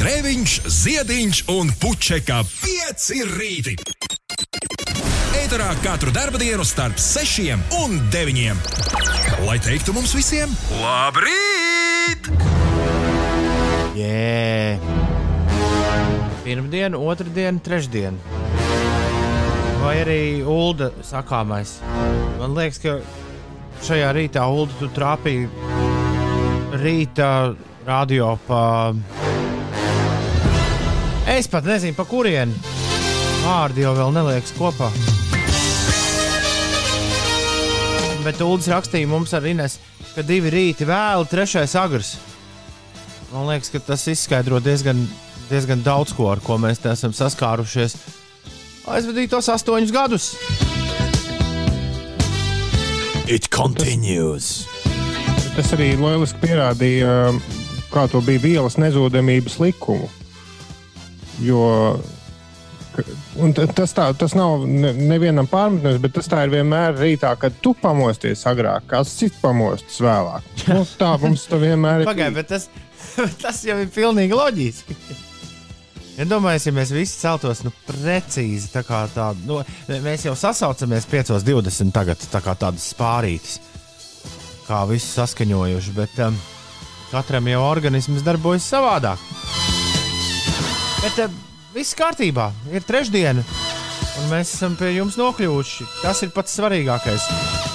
Grēviņš, Ziediņš un Puķeka 5 rīti. Eterā katru dienu starp 6 un 9. Lai teiktu mums visiem, labrīt! Jē, pirmdiena, otrdiena, trešdiena. Vai arī ULDA sakāmais. Man liekas, ka šajā rītā ULDA tu trāpīji rīta radio pa. Es pat nezinu, pa kurieni. Vārdi jau vēl neliekas kopā. Bet Ulas rakstīja mums ar Ines, ka divi rīti vēlu, trešais agrs. Man liekas, ka tas izskaidro diezgan, diezgan daudz ko, ar ko mēs te esam saskārušies aizvadītos astoņus gadus. It continues. Tas arī lieliski pierādīja, kā to bija vielas nezudamības likumu. Jo tas, tā, tas nav nevienam pārmetums, bet tas tā ir vienmēr rītā, kad tu pamosties agrāk, kāds cits pamostas vēlāk. Nu, tā mums tā vienmēr ir. Pagaidiet, bet tas, tas jau ir pilnīgi loģiski. Iedomājieties, ja mēs visi celtos nu, precīzi tā kā tādu. Nu, mēs jau sasaucamies 5.20 tagad, tā kā tādas spārītas, kā visi saskaņojuši, bet um, katram jau organisms darbojas savādāk. Bet um, viss kārtībā, ir trešdiena, un mēs esam pie jums nokļuvuši. Tas ir pats svarīgākais.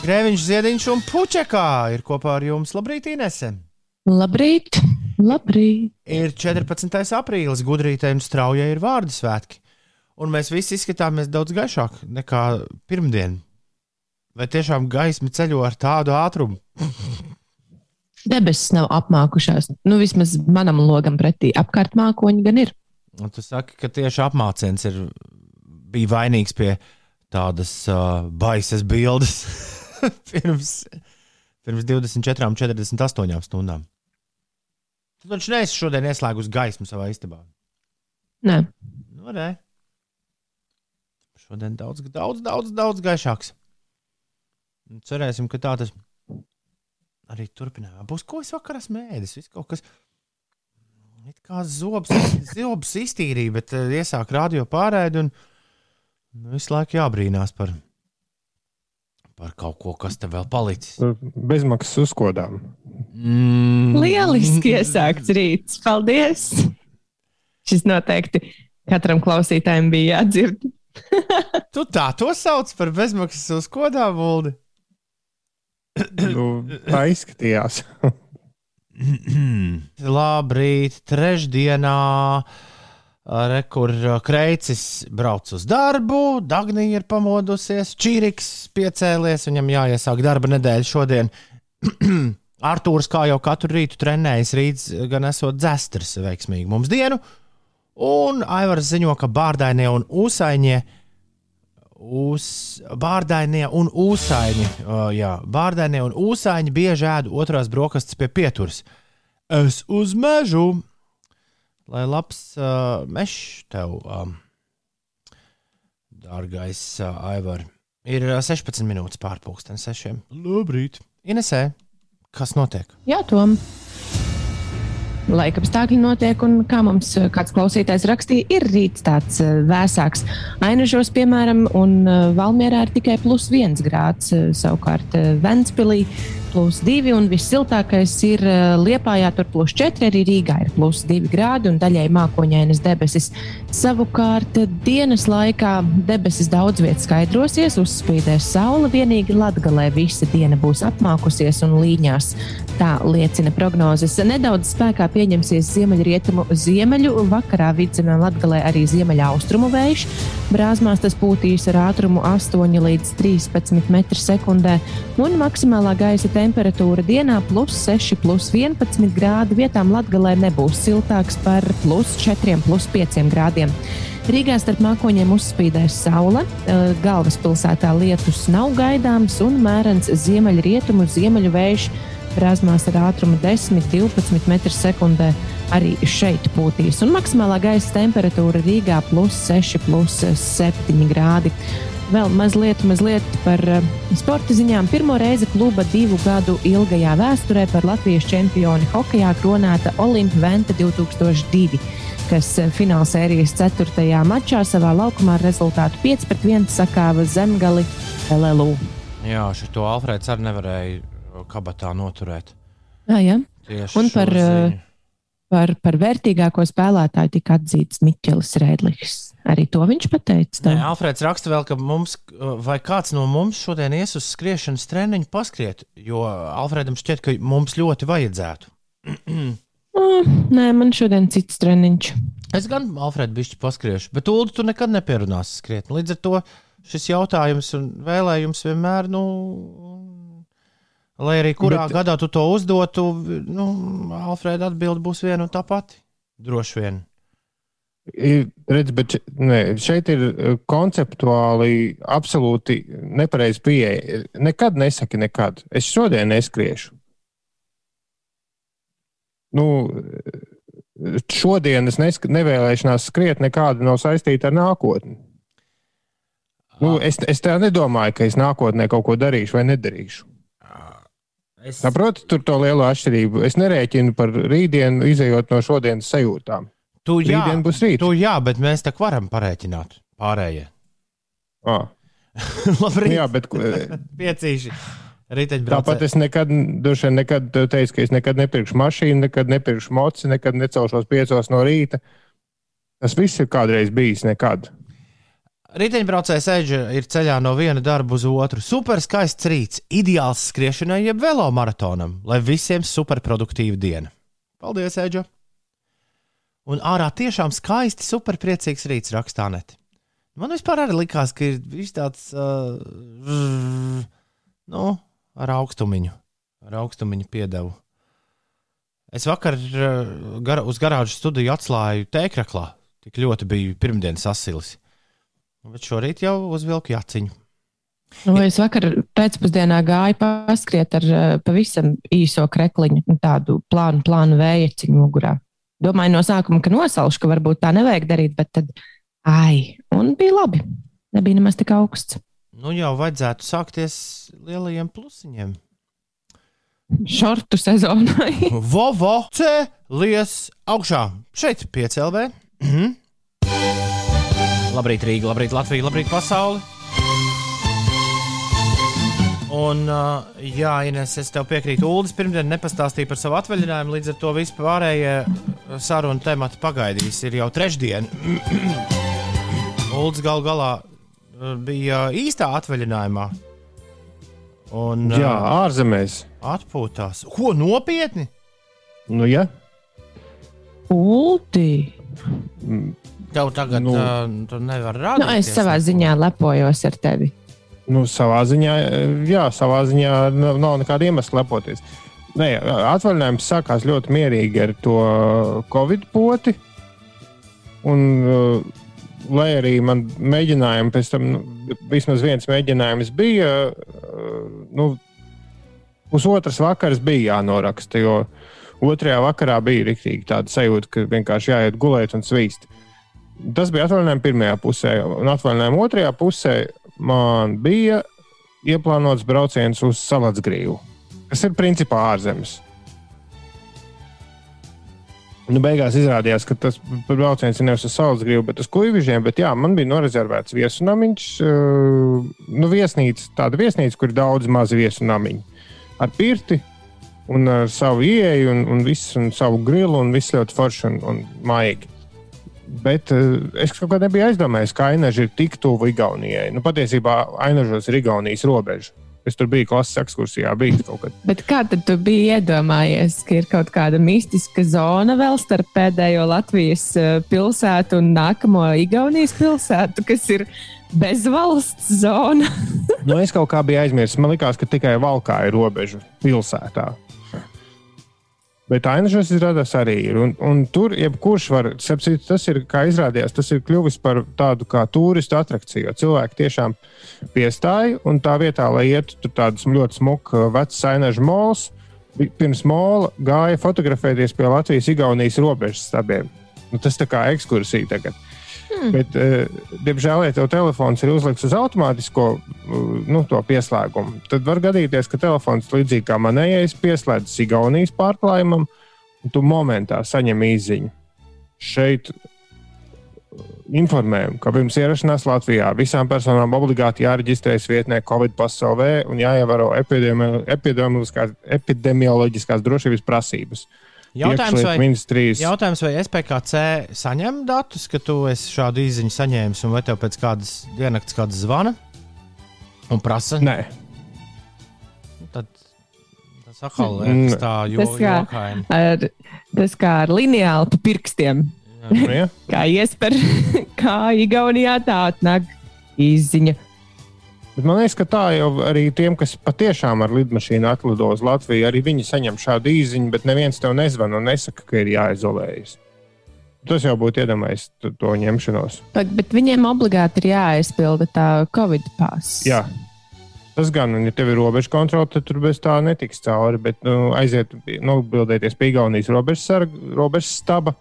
Grēviņš, Ziediņš un Puķekā ir kopā ar jums. Labrīt, Inesem! Labrīt! Labrīt! Ir 14. aprīlis, gudrītē un straujai ir vārdu svētki. Un mēs visi izskatāmies daudz gaišāk nekā pirmdien. Vai tiešām gaisma ceļo ar tādu ātrumu? Debesis nav apmākušās. Nu, vismaz manam logam pretī. Apkārt mākoņi gan ir. Un tu saki, ka tieši apmāciens ir, bija vainīgs pie tādas uh, baisas bildes pirms, pirms 24, 48 stundām. Tu taču neesi šodien ieslēgus gaismu savā istabā. Nē. Nu, nē. Šodien daudz, daudz, daudz, daudz gaišāks. Cerēsim, ka tā tas arī turpinājumā būs. Ko es vakarā smēdis? Viss kaut kas. It kā zobs, zobs iztīrīja, bet uh, iesāk radio pārēdi un nu, visu laiku jābrīnās par, par kaut ko, kas te vēl palicis. Bezmaksas uzkodām. Mm. Lieliski iesākts rīts. Paldies! Šis noteikti katram klausītājam bija jādzird. tu tā to sauc par bezmaksas uz kodā, Vuldi? nu, tā izskatījās. Labrīt, trešdienā. Re, kur Kreicis brauc uz darbu, Dagnija ir pamodusies, Čīriks piecēlies, viņam jāiesāk darba nedēļa šodien. Arthurs, kā jau katru rītu trenējas, rīts gan esot dzestrs veiksmīgi mums dienu. Un Aivars ziņo, ka bārdainie un ūsaiņie, uz, bārdainie un ūsaiņi, uh, jā, bārdainie un ūsaiņi bieži ēd otrās brokastis pie pieturas. Es uz mežu, lai labs uh, mežs tev, um, dārgais uh, Aivar. Ir 16 minūtes pārpusdienas sešiem. Labrīt! Inesē! Kas notiek? Jā, Tom. Laika apstākļi notiek, un kā mums eh, kāds klausītājs rakstīja, ir rīts tāds eh, vēsāks. Ainažos, piemēram, un eh, Valmierā ir tikai plus viens grāds, savukārt Ventspilī plus 2, un vissiltākais ir eh, Liepājā, tur plus 4, arī Rīgā ir plus 2 grādi un daļai mākoņainas debesis. Savukārt dienas laikā debesis daudz vietā skaidrosies, uzspīdēs saule, vienīgi Latgalē visa diena būs apmākusies un līņās. Tā liecina prognozes. Nedaudz spēkā pieņemsies ziemeļrietumu ziemeļu, vakarā vidzemē Latgalē arī ziemeļaustrumu vējš. Brāzmās tas pūtīs ar ātrumu 8 līdz 13 m2 un maksimālā gaisa temperatūra temperatūra dienā plus 6, plus 11 grādi. Vietām Latvijā nebūs siltāks par plus 4, plus 5 grādiem. Rīgā starp mākoņiem uzspīdēs saule, galvaspilsētā lietus nav gaidāms un mērens ziemeļrietumu ziemeļu vējš brāzmās ar ātrumu 10-12 m2 arī šeit pūtīs. Un maksimālā gaisa temperatūra Rīgā plus 6, plus 7 grādi. Vēl mazliet, mazliet par uh, sporta ziņām. Pirmo reizi kluba divu gadu ilgajā vēsturē par Latvijas čempioni hokeja kronēta Olimpa Venta 2002, kas uh, finālsērijas 4. mačā savā laukumā ar rezultātu 5-1 sakāva zemgali LLU. Jā, šo Alfrēds arī nevarēja kabatā noturēt. Jā, jā. Tieši Un par, uh, par, par vērtīgāko spēlētāju tika atzīts Miķels Rēdlis. Arī to viņš pateica. Nē, tev? Alfrēds raksta vēl, ka mums, vai kāds no mums šodien ies uz skriešanas treniņu paskriet, jo Alfrēdam šķiet, ka mums ļoti vajadzētu. Ah, Nē, man šodien cits treniņš. Es gan Alfrēdu bišķi paskriešu, bet Ulu tu nekad nepierunāsi skriet. Līdz ar to šis jautājums un vēlējums vienmēr, nu, lai arī kurā Bet- bet... gadā tu to uzdotu, nu, Alfrēda atbild būs viena un tā pati. Droši vien. Redz, bet ne, šeit ir eh, konceptuāli absolūti nepareizi pieeja. Nekad nesaki, nekad. Es šodien neskriešu. Nu, šodien es nesk nevēlēšanās skriet nekāda nav saistīta ar nākotni. Nu, es, es tā nedomāju, ka es nākotnē kaut ko darīšu vai nedarīšu. Es, Saprotu, tur to lielo atšķirību. Es nerēķinu par rītdienu, izējot no šodienas sajūtām. Tu, jā, Rītdien būs rīt. tu, jā, bet mēs tā varam parēķināt pārējie. Ah, Labrīt, jā, bet piecīši. Tāpat es nekad, vien, nekad teicu, ka es nekad nepirkšu mašīnu, nekad nepirkšu moci, nekad necelšos piecos no rīta. Tas viss ir kādreiz bijis, nekad. Riteņbraucējs Eģe ir ceļā no viena darba uz otru. Super skaists rīts, ideāls skriešanai, jeb velomaratonam, lai visiem superproduktīva diena. Paldies, Eģe! Un ārā tiešām skaisti, superpriecīgs rīts rakstā net. Man vispār arī likās, ka ir viņš tāds uh, nu, ar augstumiņu, ar augstumiņu piedevu. Es vakar uh, gar, uz garāžas studiju atklāju tēkraklā. Tik ļoti bija pirmdienas asilis. Bet šorīt jau uzvilku jaciņu. Nu, es vakar pēcpusdienā gāju paskriet ar uh, pavisam īso krekliņu, tādu plānu, plānu vējaciņu mugurā. Domāju no sākuma, ka nosalšu, ka varbūt tā nevajag darīt, bet tad, ai, un bija labi. Nebija nemaz tik augsts. Nu jau vajadzētu sākties lielajiem plusiņiem. Šortu sezonai. Vovo cēlies augšā. Šeit piecēlē. Mhm. Labrīt, Rīga, labrīt, Latvija, labrīt, pasauli. Un, uh, jā, Ines, es tev piekrītu. Uldis pirmdien nepastāstīja par savu atvaļinājumu, līdz ar to vispārējie sarunu temati pagaidīs. Ir jau trešdiena. Uldis gal galā uh, bija īstā atvaļinājumā. Un, uh, Jā, ārzemēs. Atpūtās. Ko nopietni? Nu, ja. Ulti. Tev tagad Nu. uh, tu nevari rādīt. Nu, es savā ziņā lepojos ar tevi. Nu, savā ziņā, jā, savā ziņā nav, nav nekāda iemesla lepoties. Nē, atvaļinājums sākās ļoti mierīgi ar to Covid poti. Un, uh, lai arī man mēģinājumi pēc tam, nu, vismaz viens mēģinājums bija, nu, pusotras vakaras bija jānoraksta, jo otrajā vakarā bija rīktīgi tāda sajūta, ka vienkārši jāiet gulēt un svīst. Tas bija atvaļinājums pirmajā pusē, un atvaļinājuma otrajā pusē man bija ieplānots brauciens uz Salatsgrīvu, kas ir principā ārzemes. Nu, beigās izrādījās, ka tas brauciens ir nevis uz Salatsgrīvu, bet uz Kuivižiem. Bet jā, man bija norezervēts viesunamiņš, uh, nu, viesnīca, tāda viesnīca, kur ir daudz mazi viesunamiņi ar pirti. Un ar savu ieeju, un, un, visu, un savu grilu, un viss ļoti forši un, un mājīgi. Bet uh, es kaut kā nebiju aizdomājies, ka Ainaža ir tik tuvu Igaunijai. Nu, patiesībā Ainažos ir Igaunijas robeža. Es tur biju klases ekskursijā, bija kaut kad. Bet kā tad tu biji iedomājies, ka ir kaut kāda mistiska zona vēl starp pēdējo Latvijas eh, pilsētu un nākamo Igaunijas pilsētu, kas ir bezvalsts zona? Nu, es kaut kā biju aizmirsis. Man liekas, ka tikai Valkā ir robeža pilsētā. Bet Ainažos izrādās arī ir. Un, un tur jebkurš var, sapcīt, tas ir, kā izrādījās, tas ir kļuvis par tādu kā turistu atrakciju. Cilvēki tiešām piestāja un tā vietā, lai ietu tur tāds ļoti smuks, vecs Ainažu mols, bi- pirms mola gāja fotografēties pie Latvijas-Igaunijas robežas stabiem. Nu, tas tā kā ekskursija tagad. Mm. Bet, uh, diemžēl, ja tev telefons ir uzlikts uz automātisko uh, nu, pieslēgumu, tad var gadīties, ka telefons līdzīgi kā manējais pieslēdzas Igaunijas pārklājumam, un tu momentā saņem īziņu. Šeit informējam, ka pirms ierašanās Latvijā visām personām obligāti jāreģistrējas vietnē Covid-19 un jāievēro epidemioloģiskās, epidemioloģiskās drošības prasības. Jautājums vai, ministrijas... jautājums, vai SPKC saņem datus, ka tu esi šādu izziņu saņēmis, un vai tev pēc kādas diennakts kādas zvana un prasa? Nē. Tad tas atkal ir tā, jo, tas kā, ar, tas kā ar lineālu pa pirkstiem. Nu, ja. kā iesper, kā Igaunijā tā atnāk izziņa. Bet man liekas, ka tā jau arī tiem, kas patiešām ar lidmašīnu atlido uz Latviju, arī viņi saņem šādu īziņu, bet neviens tev nezvan un nesaka, ka ir jāizolējas. Tas jau būtu iedomājies to ņemšanos. Bet, bet viņiem obligāti ir jāaizpilda tā Covid pass. Jā, Tas gan, un, ja tev ir robeža kontrole, tad tur bez tā netiks cauri. Bet nu, aiziet, nu, nobildēties pie Igaunijas robežas, sarga, robežas staba.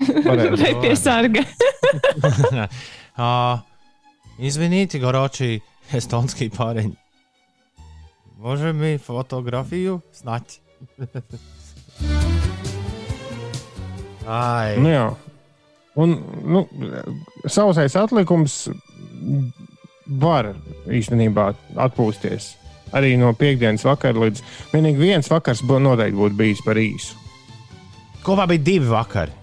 Vai pie sarga? uh, Izvinīti, Garoči, estońskiej parę. Możemy fotografię znać. Ai. Nu, jā. Un nu, sausais atlikums var īstenībā atpūsties. Arī no piekdienas vakara līdz vienīgi viens vakars noteikti būtu bijis par īsu. Kopā bija divi vakari.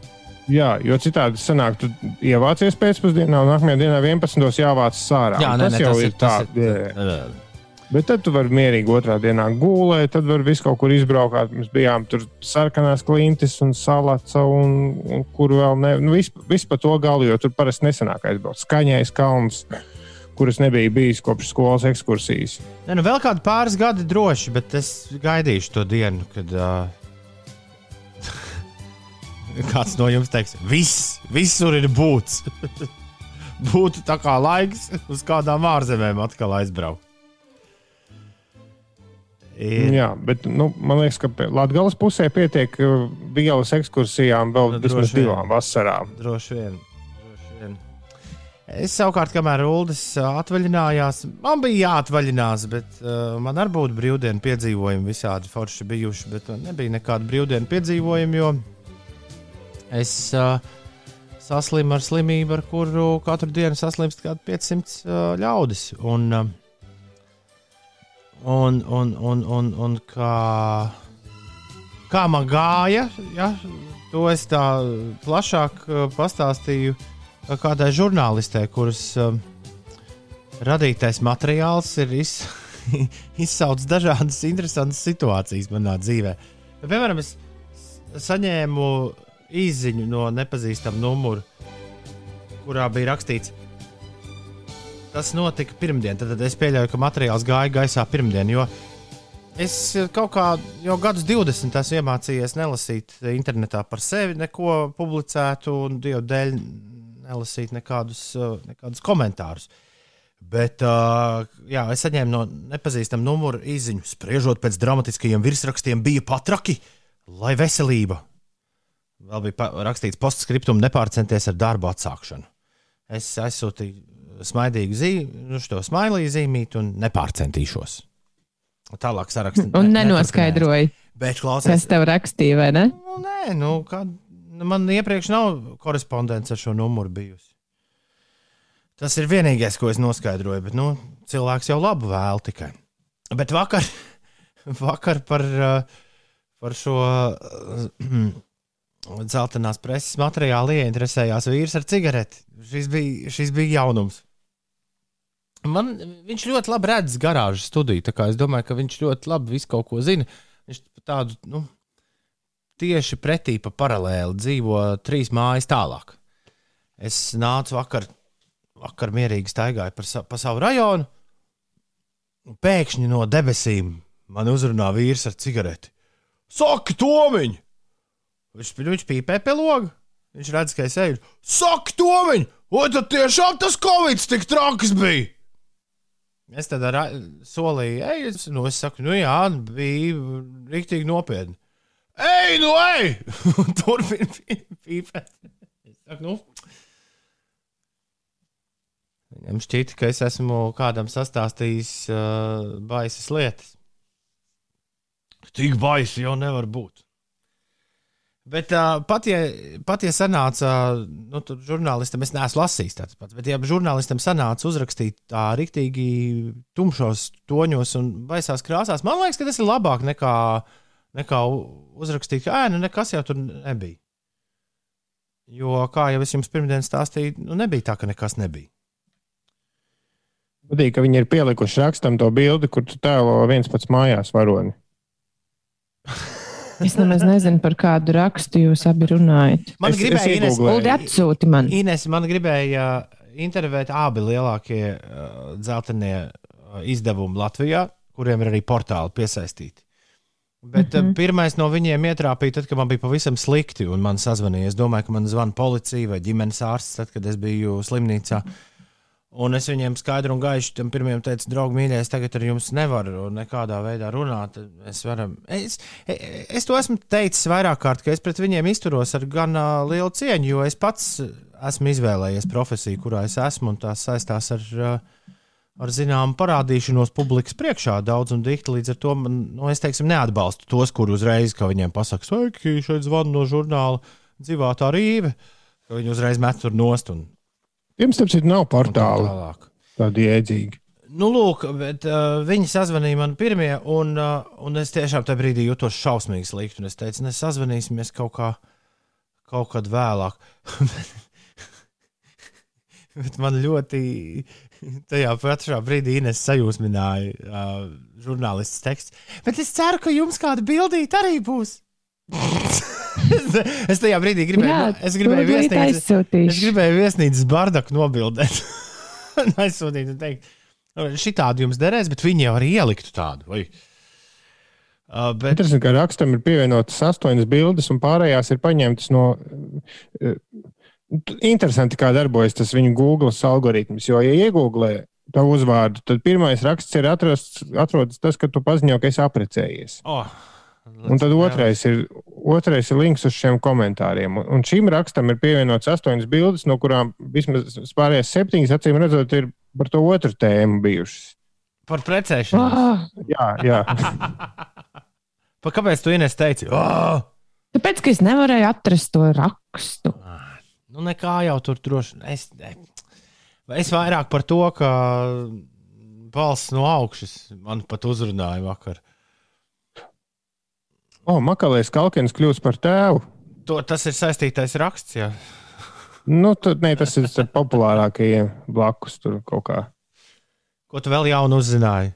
Jā, jo citādi sanāk, tu ievācies pēcpusdienā, un nākamajā dienā 11. jāvāc sārā. Jā, ne, tas ne, jau tas ir tā. Ir, Bet tad tu vari mierīgi otrā dienā gulēt, tad var visu kaut kur izbraukt. Mēs bijām tur sarkanās klintis un salāca, un, un kur vēl ne. Nu, viss vis pa to galu, jo tur parasti nesanāk aizbraukt. Skaņais kalns, kuras nebija bijis kopš skolas ekskursijas. Ne, nu vēl kādi pāris gadi droši, bet es gaidīšu to dienu, kad. Uh Kāds no jums teiks, viss, visur ir būts. Būtu tā kā laiks uz kādām ārzemēm atkal aizbraukt. Ir... Jā, bet nu, man liekas, ka Latvijas pusē pietiek uh, vielas ekskursijām vēl nu, vismaz divām vasarām. Droši vien. droši vien. Es savukārt, kamēr Ulas uh, atvaļinājās, man bija jāatvaļinās, bet uh, man arī būtu brīvdienu piedzīvojumi visādi forši bijuši, bet man nebija nekāda brīvdienu piedzīvojuma, jo Es uh, saslimu ar slimību, ar kuru katru dienu saslimst kaut 500 uh, ļaudis. Un, uh, un, un, un, un, un kā, kā man gāja, ja, to es tā plašāk uh, pastāstīju kādai žurnālistei, kuras uh, radītais materiāls ir iz, izsaucis dažādas interesantas situācijas manā dzīvē. Piemēram, es saņēmu īsiņu no nepazīstama numura, kurā bija rakstīts, tas notika pirmdien. Tad, tad es pieļauju, ka materiāls gāja gaisā pirmdien. Jo es kaut kā jau gadus 20 esmu iemācījies nelasīt internetā par sevi, neko publicētu un dievu dēļ nelasīt nekādus, nekādus komentārus. Bet uh, jā, es saņēmu no nepazīstama numura īsiņu, spriežot pēc dramatiskajiem virsrakstiem, bija patraki, lai veselība Vēl bija rakstīts postscriptum, nepārcenties ar darbu atsākšanu. Es aizsūtīju smaidīgu zīmi, nu, šo smiliju zīmīti un nepārcentīšos. Tālāk sarakstīt. Un ne, nenoskaidroju. Bet klausies. Kas tev rakstīja, vai ne? Nu, nē, nu, kā, man iepriekš nav korespondents ar šo numuru bijusi. Tas ir vienīgais, ko es noskaidroju, bet nu, cilvēks jau labu vēl tikai. Bet vakar, vakar par, par šo Zeltenās preses materiāli ieinteresējās vīrs ar cigareti. Šis bija, šis bija jaunums. Man, viņš ļoti labi redz garāžas studiju. Es domāju, ka viņš ļoti labi visu kaut ko zina. Viņš tādu nu, tieši pretī pa paralēli dzīvo trīs mājas tālāk. Es nācu vakar, vakar mierīgi staigāju pa, pa savu rajonu. Pēkšņi no debesīm man uzrunā vīrs ar cigareti. Saki, Tomiņ! Viņš, viņš pīpē pie loga. Viņš redz, ka es eju. Saka, Tomiņ, vai tad tiešām tas Covid tik traks bija? Es tad solīju, ej, es, nu, es saku, nu jā, bija rīktīgi nopietni. Ej, nu, ej! Turpiniet pīpēt. Es saku, nu, Viņam šķita, ka es esmu kādam sastāstījis uh, baisas lietas. Tik baisi jau nevar būt. Bet uh, pat, ja, pat ja sanāca, nu, tur žurnālistam, es neesmu lasījis tāds pats, bet ja žurnālistam sanāca uzrakstīt tā rīktīgi tumšos toņos un baisās krāsās, man liekas, ka tas ir labāk nekā, nekā uzrakstīt, ka, nu, nekas jau tur nebija. Jo, kā jau es jums pirmdien stāstīju, nu, nebija tā, ka nekas nebija. Patīk, ka viņi ir pielikuši rakstam to bildi, kur tu tēlo viens pats mājās varoni. Es nemaz nezinu, par kādu rakstu jūs abi runājat. Man Es- gribēja, es Ines. Lūdzu, atsūti man. Ines, man gribēja intervēt abi lielākie uh, dzeltenie uh, izdevumi Latvijā, kuriem ir arī portāli piesaistīti. Bet mm. -hmm. pirmais no viņiem ietrāpīja, tad, kad man bija pavisam slikti, un man sazvanīja. Es domāju, ka man zvana policija vai ģimenes ārsts, tad, kad es biju slimnīcā. Un es viņiem skaidri un gaiši tam pirmajam teicu, draugi, mīļie, es tagad ar jums nevaru nekādā veidā runāt. Es, varam, es, es to esmu teicis vairāk kārt, ka es pret viņiem izturos ar gan uh, lielu cieņu, jo es pats esmu izvēlējies profesiju, kurā es esmu, un tās saistās ar, uh, ar zināmu parādīšanos publikas priekšā daudz un dikti. Līdz ar to man, nu, es teiksim, neatbalstu tos, kur uzreiz, ka viņiem pasaka, sveiki, šeit zvanu no žurnāla dzīvā tā rīve, ka viņi uzreiz met tur nost un, Tiem starp citu nav tālāk. tādi jēdzīgi. Nu, lūk, bet uh, viņi sazvanīja man pirmie, un, uh, un es tiešām tajā brīdī jutos šausmīgi slikti. Es teicu, mēs sazvanīsimies kaut, kā, kaut kad vēlāk. bet man ļoti tajā pašā brīdī Ines sajūsmināja uh, žurnālists teksts. Bet es ceru, ka jums kāda bildīte arī būs. Es tajā brīdī gribēju, Jā, es gribēju viesnīcu, es gribēju viesnīcas bardaku nobildēt. Aizsūtīt un teikt, šī tāda jums derēs, bet viņi jau arī ieliktu tādu. Vai? Uh, bet, Interesanti, ka rakstam ir pievienotas astoņas bildes, un pārējās ir paņemtas no. eh, Interesanti, kā darbojas tas viņu Google algoritms. Jo, ja iegūglē tavu uzvārdu, tad pirmais raksts ir atrasts, atrodas tas, ka tu paziņo, ka esi apprecējies. oh, Un tad otrais ir, otrais ir links uz šiem komentāriem. Un- šim rakstam ir pievienotas astoņas bildes, no kurām vismaz pārējās septiņas, acīm redzot, ir par to otru tēmu bijušas. Par precēšanos. Oh, Jā, jā. Pa kāpēc tu Ines teici? Oh! tāpēc, ka es nevarēju atrast to rakstu. Nu, nekā jau tur droši. Es, ne. es vairāk par to, ka balss no augšas man pat uzrunāja vakar. O, Makalējs Kalkins kļūst par tēvu. To, tas ir saistītais raksts. Jā. Nu, tad, ne, tas ir populārākajiem blakus tur kaut kā. Ko tu vēl jaunu uzzināji?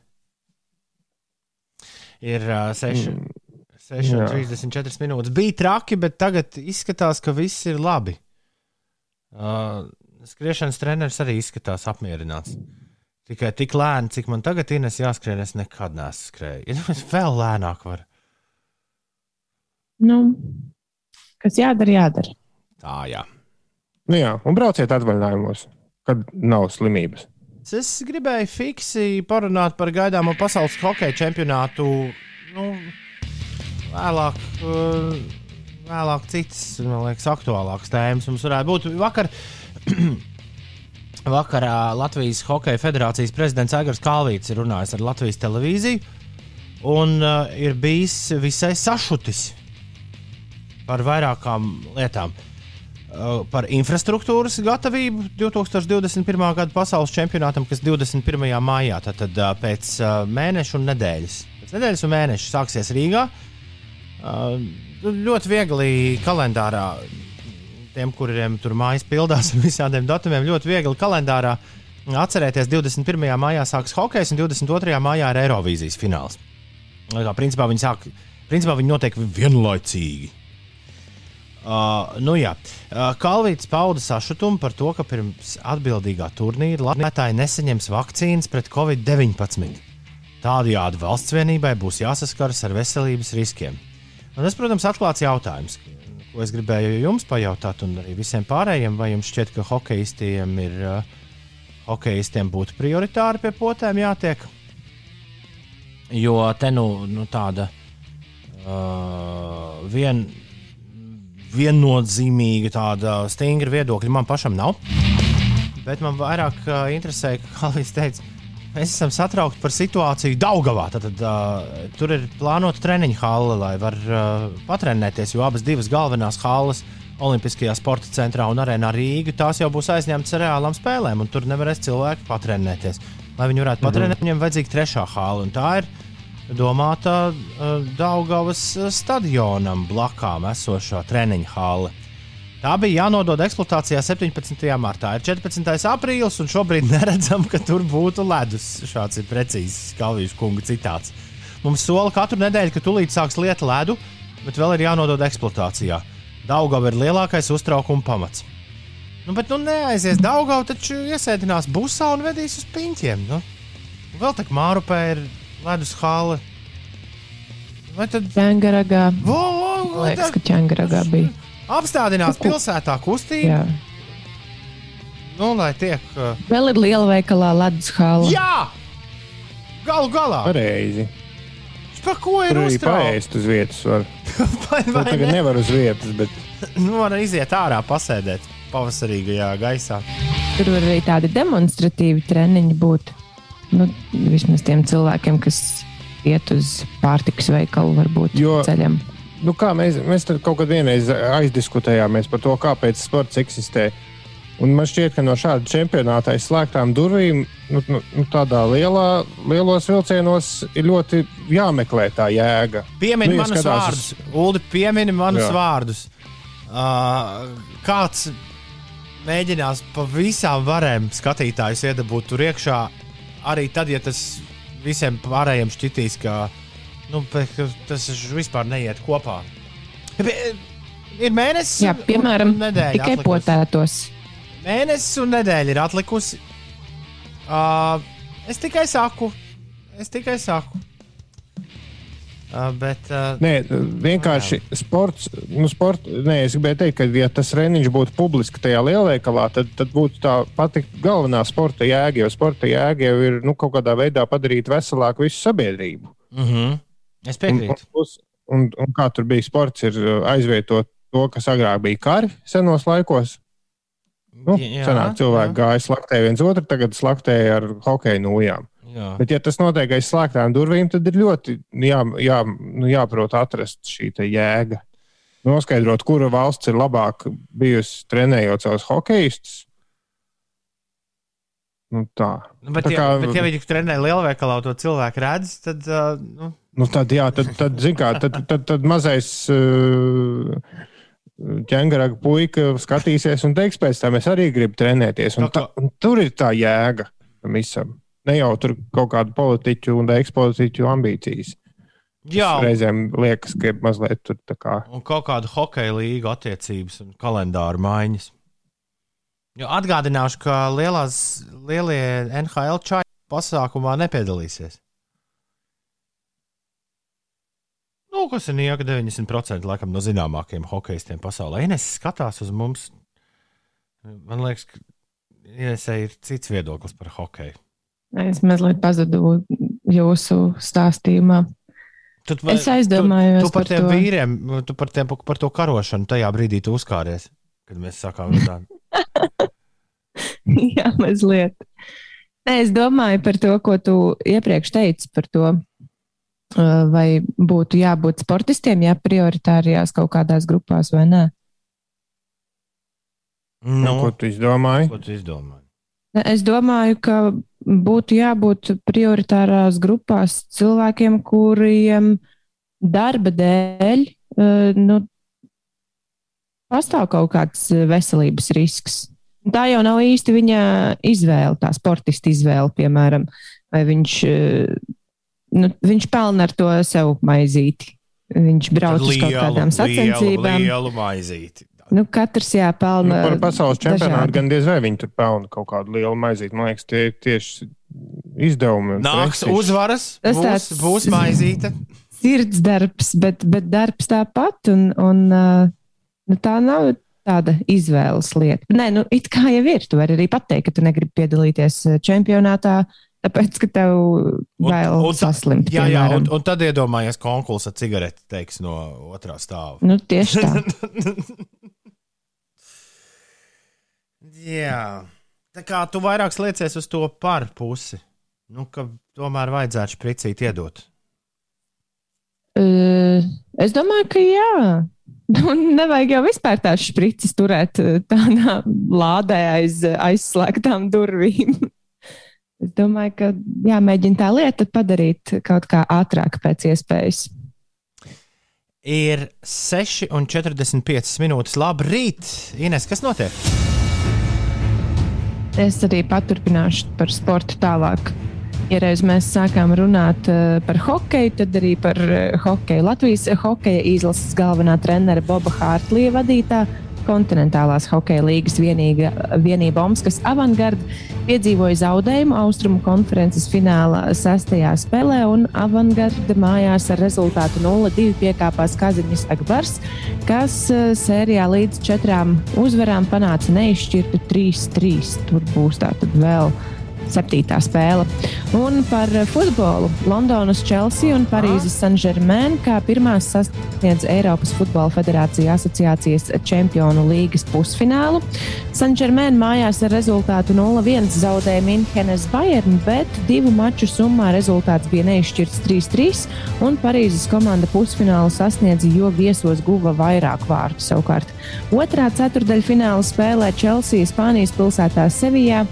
Ir uh, 6, Mm, 6 jā. 34 minūtes. Bija traki, bet tagad izskatās, ka viss ir labi. Uh, skriešanas treneris arī izskatās apmierināts. Tikai tik lēni, cik man tagad ir jāskrien, es nekad neesmu skrējis. Es vēl lēnāk varu. Nu, kas jādara, jādara. Tā, jā. Nu, jā, un brauciet atvaļinājumos, kad nav slimības. Es gribēju fiksi parunāt par gaidāmo pasaules hokeja čempionātu. Nu, vēlāk, uh, vēlāk citas, man liekas, aktuālākas tēmas mums varētu būt. Vakar, vakarā Latvijas Hokeja federācijas prezidents Aigars Kalvīts ir runājis ar Latvijas televīziju un uh, ir bijis visai sašutis par vairākām lietām. Uh, par infrastruktūras gatavību 2021. gada pasaules čempionātam, kas 21. maijā, tātad uh, pēc uh, mēneša un nedēļas. Pēc nedēļas un mēneša sāksies Rīgā. Uh, ļoti viegli kalendārā, tiem, kuriem tur mājas pildās ar visādiem datumiem, ļoti viegli kalendārā atcerēties, 21. maijā sāksies hokejs un 22. maijā ir Eirovīzijas fināls. Kā, principā viņi sāk, principā viņi notiek vienlaicīgi. Uh, nu jā, uh, Kalvīts pauda sašutumu par to, ka pirms atbildīgā turnīra Latvijai nesaņems vakcīnas pret covid-19. Tādējādi valsts vienībai būs jāsaskaras ar veselības riskiem. Un tas, protams, atklāts jautājums, ko es gribēju jums pajautāt, un arī visiem pārējiem, vai jums šķiet, ka hokeistiem ir uh, hokeistiem būtu prioritāri pie potēm jātiek? Jo te nu, nu tāda uh, vien, viennozīmīga tāda stingra viedokļa man pašam nav. Bet man vairāk uh, interesē, kā Kalvijas teica, mēs esam satraukti par situāciju Daugavā. Tad, tad uh, tur ir plānota treniņa hale, lai var uh, patrenēties, jo abas divas galvenās halas Olimpiskajā sporta centrā un arēnā Rīgā tās jau būs aizņemtas ar reālām spēlēm, un tur nevarēs cilvēki patrenēties. Lai viņi varētu patrenēt, mm -hmm. viņiem vajadzīga trešā hale, un tā ir domāta uh, Daugavas stadionam blakām esošā treniņa hale. Tā bija jānodod eksploatācijā 17. martā. Ir 14. aprīlis, un šobrīd neredzam, ka tur būtu ledus. Šāds ir precīzs Kalvijas kunga citāts. Mums sola katru nedēļu, ka tūlīt sāks lieta ledu, bet vēl ir jānodod eksploatācijā. Daugava ir lielākais uztraukuma pamats. Nu, bet nu neaizies Daugava, taču iesēdinās busā un vedīs uz piņķiem. Nu. Vēl tā kā Mārupē ir ledus hāle. Vai tad Čangaragā. Liekas, tā- ka Čangaragā bija. apstādinās pilsētā kustību? Jā. Nu, lai tiek. Uh, Vēl ir liela veikalā ledus hala. jā! Galu galā! Pareizi. Par ko ir Tur arī uztraukts? paēst uz vietas. Var. Vai, Nu, vai tagad ne? nevar uz vietas, bet Nu, var iziet ārā, pasēdēt pavasarīgajā gaisā. Tur var arī tādi demonstratīvi treniņi būt. Nu, vismaz tiem cilvēkiem, kas iet uz pārtikas veikalu, varbūt Jo- ceļam. nu, kā mēs, mēs tur kaut kad vienreiz aizdiskutējāmies par to, kāpēc sports eksistē. Un man šķiet, ka no šāda čempionāta aiz slēgtām durvīm, nu, nu, nu, tādā lielā, lielos vilcienos, ir ļoti jāmeklē tā jēga. Piemini Nu, ja manus skatās vārdus, Ulu, piemini manus Jā. vārdus. Uh, kāds mēģinās pa visām varēm skatītājus iedabūt tur iekšā, arī tad, ja tas visiem pārējiem šķitīs, ka, nu, tas vispār neiet kopā. Ir mēnesis, Jā, piemēram, nedēļa tikai atlikusi. potētos. Mēnesis un nedēļa ir atlikusi. Uh, es tikai saku, es tikai saku. Uh, bet, uh, Nē, vienkārši sports, nu, sport, nē, es gribēju teikt, ka, ja tas treniņš būtu publiski tajā lielveikalā, tad, tad būtu tā pati galvenā sporta jēga. Jo sporta jēga jau ir nu, kaut kādā veidā padarīt veselāku visu sabiedrību. mm -hmm. Es Un, un, piekrītu. plus- un, un kā tur bija sports, ir uh, aizvietot to, kas agrāk bija kari senos laikos. Nu, Jā, senāk cilvēki gāja slaktē viens otru, tagad slaktēja ar hokeja nūjām. Jā. Bet, ja tas notiek aiz slēgtām durvīm, tad ir ļoti jā, jā, nu, jāprot atrast šī jēga. Noskaidrot, kura valsts ir labāk bijusi trenējot savus hokeistus. Nu, tā. Nu, bet, Tā ja, kā- bet, ja viņi trenē lielveikalā, to cilvēku redz, tad. Uh, nu, Nu, tad, jā, tad, tad, kā, tad, tad, tad mazais uh, ķēngaraga puika skatīsies un teiks, pēc tam es arī gribu trenēties. Un Tā tā, un tur ir tā jēga tam visam. Ne jau tur kaut kādu politiķu un ekspolitiķu ambīcijas. jā, un, Reizēm liekas, ka ir mazliet tur tā kā. un kaut kāda hokeja līga attiecības un kalendāra maiņas. Jo atgādināšu, ka lielās, lielie NHL čaļi pasākumā nepiedalīsies. Nu, kas ir nieka 90% laikam, no zināmākajiem hokeistiem pasaulē. Ines skatās uz mums. Man liekas, ka Inesai ir cits viedoklis par hokeju. Es mazliet pazudu jūsu stāstījumā. Tu, Es aizdomājos tu, tu par par tiem to. vīriem, tu par, tiem, par to karošanu tajā brīdī tu uzkāries, kad mēs sākām runāt. Jā, mazliet. Nē, es domāju par to, ko tu iepriekš teici par to, uh, vai būtu jābūt sportistiem, ja prioritārajās kaut kādās grupās vai nē. Nu, ko Nu, tu izdomāji? ko tu izdomāji? Es domāju, ka būtu jābūt prioritārās grupās cilvēkiem, kuriem darba dēļ uh, nu, pastāv kaut kāds veselības risks. Tā jau nav īsti viņa izvēle, tā sportista izvēle, piemēram, vai viņš, uh, nu, viņš pelna ar to sev maizīti. Viņš brauc uz kaut kādām sacensībām. Lielu, lielu maizīti. Nu, katrs Nu, jāpelna. par pasaules čempionātu gan diez vai viņi tur pelna kaut kādu lielu maizīti. Man liekas, tie ir tieši izdevumi. un Nāks prestižs. uzvaras, Tas būs, tāds- būs maizīte. sirds darbs, bet, bet darbs tāpat. Un, un, nu, tā nav tāda izvēles lieta. Nē, nu, it kā jau ir. Tu vari arī pateikt, ka tu negribi piedalīties čempionātā, tāpēc, ka tev bail un tā- saslimt. Jā, jā, un, piemēram. un tad iedomājies konkursu ar cigareti, teiks no otrā stāva. Nu, tieši tā. jā. Tā kā tu vairāk liecies uz to par pusi, nu, ka tomēr vajadzētu spricīt iedot. Uh, es domāju, ka jā. Un nevajag jau vispār tās sprites turēt tādā lādē aiz aizslēgtām durvīm. es domāju, ka jāmēģina tā lieta padarīt kaut kā ātrāk pēc iespējas. Ir 6,45 minūtes. Labrīt, Ines, kas notiek? Es arī paturpināšu par sportu tālāk. Ja reiz mēs sākām runāt uh, par hokeju, tad arī par uh, hokeju. Latvijas hokeja izlases galvenā trenera Boba Hārtlija vadītā kontinentālās hokeja līgas vienīga, vienība Omskas Avangard piedzīvoja zaudējumu Austrumu konferences fināla sestajā spēlē, un Avangarda mājās ar rezultātu 0-2 piekāpās Kaziņš Agbars, kas uh, sērijā līdz četrām uzvarām panāca neizšķirtu 3-3. Tur būs tātad vēl septītā spēle. Un par futbolu Londonas Chelsea un Parīzes Saint-Germain kā pirmās sasniedz Eiropas Futbola Federācija asociācijas čempionu līgas pusfinālu. Saint-Germain mājās ar rezultātu 0-1 zaudēja Minhenes Bayern, bet divu maču summā rezultāts bija neizšķirts 3-3, un Parīzes komanda pusfinālu sasniedza, jo viesos guva vairāk vārtu. Savukārt otrā ceturdaļfināla spēlē Chelsea Spānijas pilsētā Sevijā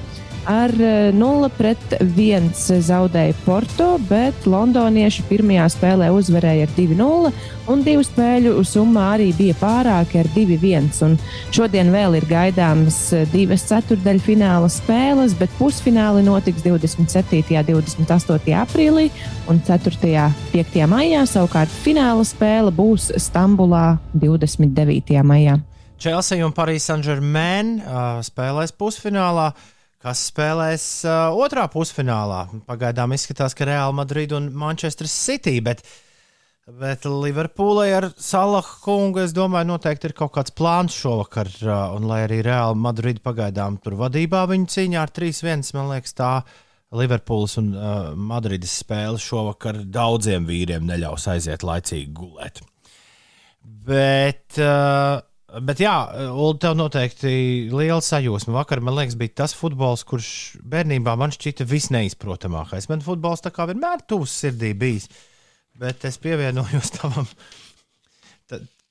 ar 0 eh, pret 1 zaudēja Porto, bet londonieši pirmajā spēlē uzvarēja ar 2-0, un divu spēļu summa arī bija pārāka ar 2-1. Šodien vēl ir gaidāmas eh, divas ceturdaļfināla spēles, bet pusfināli notiks 27. un 28. aprīlī un 4. un 5. maijā. Savukārt fināla spēle būs Stambulā 29. maijā. Chelsea un Parīzes Saint-Germain uh, spēlēs pusfinālā. Uh, kas spēlēs uh, otrā pusfinālā. Pagaidām izskatās, ka Real Madrid un Manchester City, bet, bet Liverpoolai ar Salaha kungu, es domāju, noteikti ir kaut kāds plāns šovakar. Uh, un lai arī Real Madrid pagaidām tur vadībā viņu cīņā ar 3-1, man liekas, tā Liverpools un uh, Madrides spēle šovakar daudziem vīriem neļaus aiziet laicīgi gulēt. Bet uh, Bet jā, Ulu, tev noteikti liela sajūsma. Vakar, man liekas, bija tas futbols, kurš bērnībā man šķita visneizprotamākais. Man futbols tā kā vienmēr tuvs sirdī bijis. Bet es pievienojos tavam,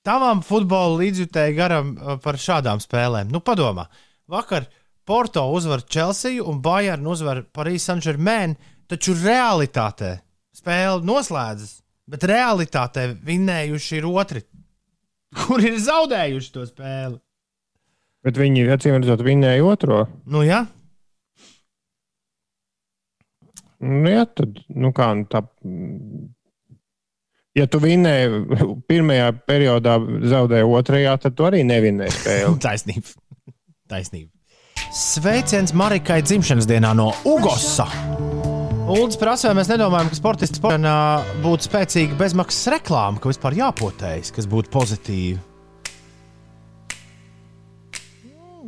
tavam futbola līdzjutēji garam uh, par šādām spēlēm. Nu, padomā, vakar Porto uzvar Chelsea un Bayern uzvar Paris Saint-Germain, taču realitātē spēle noslēdzas, bet realitātē vinnējuši ir otri kur ir zaudējuši to spēli. Bet viņi, acīm redzot, vinnēja otro. Nu, jā. Nu, jā, tad, nu kā, nu tā. Ja tu vinnēji pirmajā periodā, zaudēji otrajā, tad tu arī nevinnēji spēli. Taisnība. Taisnība. Sveiciens Marikai dzimšanas dienā no Ugosa! Uldis prasa, vai mēs nedomājam, ka sportists sportā būtu spēcīga bezmaksas reklāma, ka vispār jāpotējas, kas būtu pozitīvi.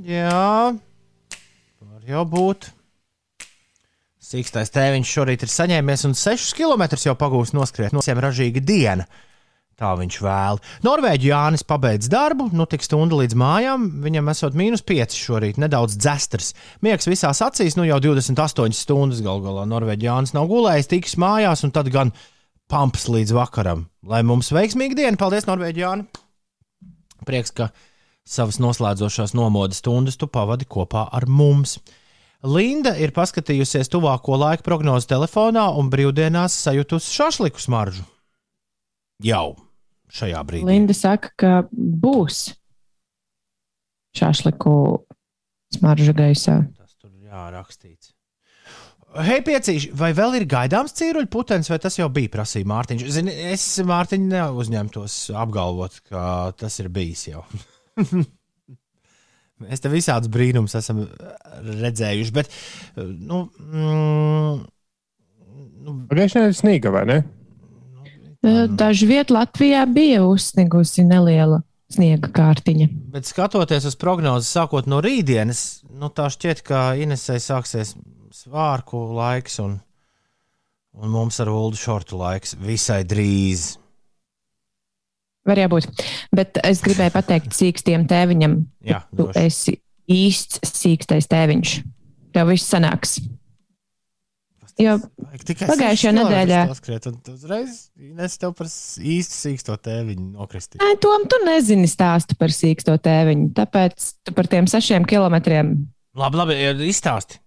Jā, var jau būt. Sīkstais tēviņš šorīt ir saņēmies un 6 km jau pagūst noskriet. No visiem ražīga diena. Tā viņš vēl. Norvēģi Jānis pabeidz darbu, nu tik stundu līdz mājām. Viņam esot mīnus 5 šorīt, nedaudz dzestars. Miegs visās acīs, nu jau 28 stundas gal galā. Norvēģi Jānis nav gulējis, tiks mājās un tad gan pamps līdz vakaram. Lai mums veiksmīga diena, paldies Norvēģi Jāni! Prieks, ka savas noslēdzošās nomodas stundas tu pavadi kopā ar mums. Linda ir paskatījusies tuvāko laiku prognozi telefonā un brīvdienās sajutusi šašliku smaržu. Jau! Šajā brīdī? Linda saka, ka būs šāšliku smarža gaisā. Tas tur jārakstīts. Hei, piecīši, vai vēl ir gaidāms cīruļu putekļs, vai tas jau bija prasīja Mārtiņš? Zini, es Mārtiņu neuzņemtos apgalvot, ka tas ir bijis jau. Mēs te visādus brīnumus esam redzējuši, bet. Nu, mm, nu, Pagājušajā nedēļā snīga, vai ne? Dažu vietu Latvijā bija uzsniegusi neliela sniega kārtiņa. Bet skatoties uz prognozi, sākot no rītdienas, nu, tā šķiet, ka Inesai sāksies svārku laiks un, un mums ar ulu šortu laiks visai drīz. Var jābūt. Bet es gribēju pateikt sīkstiem tēviņam, Jā, tu esi īsts sīkstais tēviņš. tev viss sanāks. Jo pagājušajā nedēļā- tu Uzreiz es tev par īstu sīksto tēviņu nokristīt. Nē, Tom, tu nezini stāstu par sīksto tēviņu, tāpēc tu par tiem sešiem kilometriem. Labi, labi, izstāsti.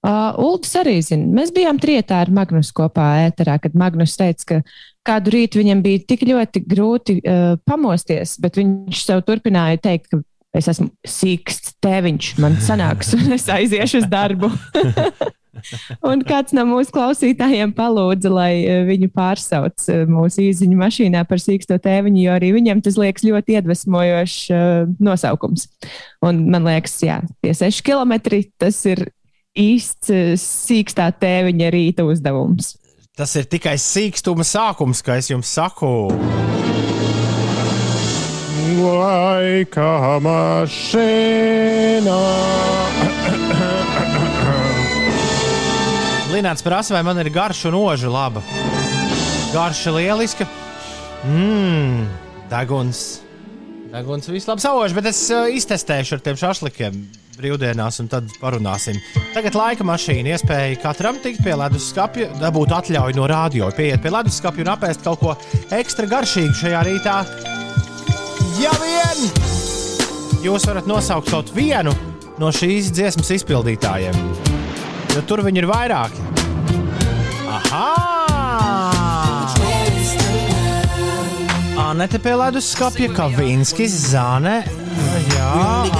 Uh, Uldis arī zina. Mēs bijām trietā ar Magnusu kopā ēterā, kad Magnus teica, ka kādu rītu viņam bija tik ļoti grūti uh, pamosties, bet viņš sev turpināja teikt, ka es esmu sīksts tēviņš, man sanāks, un es aiziešu uz darbu. Un kāds no mūsu klausītājiem palūdza, lai eh, viņu pārsauc eh, mūsu īziņu mašīnā par sīksto tēviņu, jo arī viņam tas liekas ļoti iedvesmojošs uh, nosaukums. Un man liekas, jā, tie seši kilometri, tas ir īsts sīkstā tēviņa rīta uzdevums. Tas ir tikai sīkstuma sākums, kā es jums saku. Laika mašīnā. Lināts prasa, vai man ir garša un oža laba. Garša lieliska. Mmm, deguns. Deguns viss labi sauž, bet es uh, iztestēšu ar tiem šašlikiem brīvdienās, un tad parunāsim. Tagad laika mašīna iespēja katram tikt pie leduskapja, dabūt atļauju no rādio, pieiet pie leduskapja un apēst kaut ko ekstra garšīgu šajā rītā. Ja vien jūs varat nosaukt kaut vienu no šīs dziesmas izpildītājiem, jo tur viņi ir vairāki. Aha! Anete pie leduskapja, Kavinskis, Zane. Jā,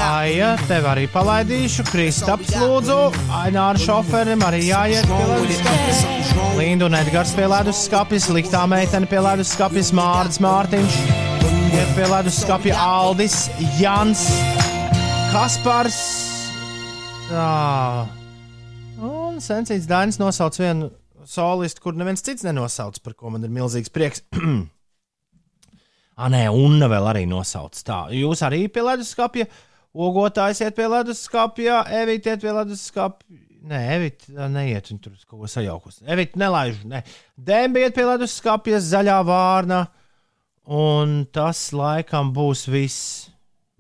Aija, tev arī palaidīšu. Kristaps, lūdzu, Aināra šoferim arī jāiet pie leduskapja. Linda un Edgars pie leduskapja, sliktā meitene pie leduskapja, Mārcis Mārtiņš. Iet pie leduskapja Aldis, Jans, Kaspars. Tā. Un Sensīts Dainis nosauc vienu solistu, kur neviens cits nenosauc, par ko man ir milzīgs prieks. Ah, nē, Unna vēl arī nosauc. Tā, jūs arī pie leduskapja, ogotājs iet pie leduskapja, Evita iet pie leduskapja. Nē, Evita neiet, viņa tur kaut ko sajaukus. Evita nelaiž, ne. Dēmbi iet pie leduskapja, zaļā vārna, un tas laikam būs viss.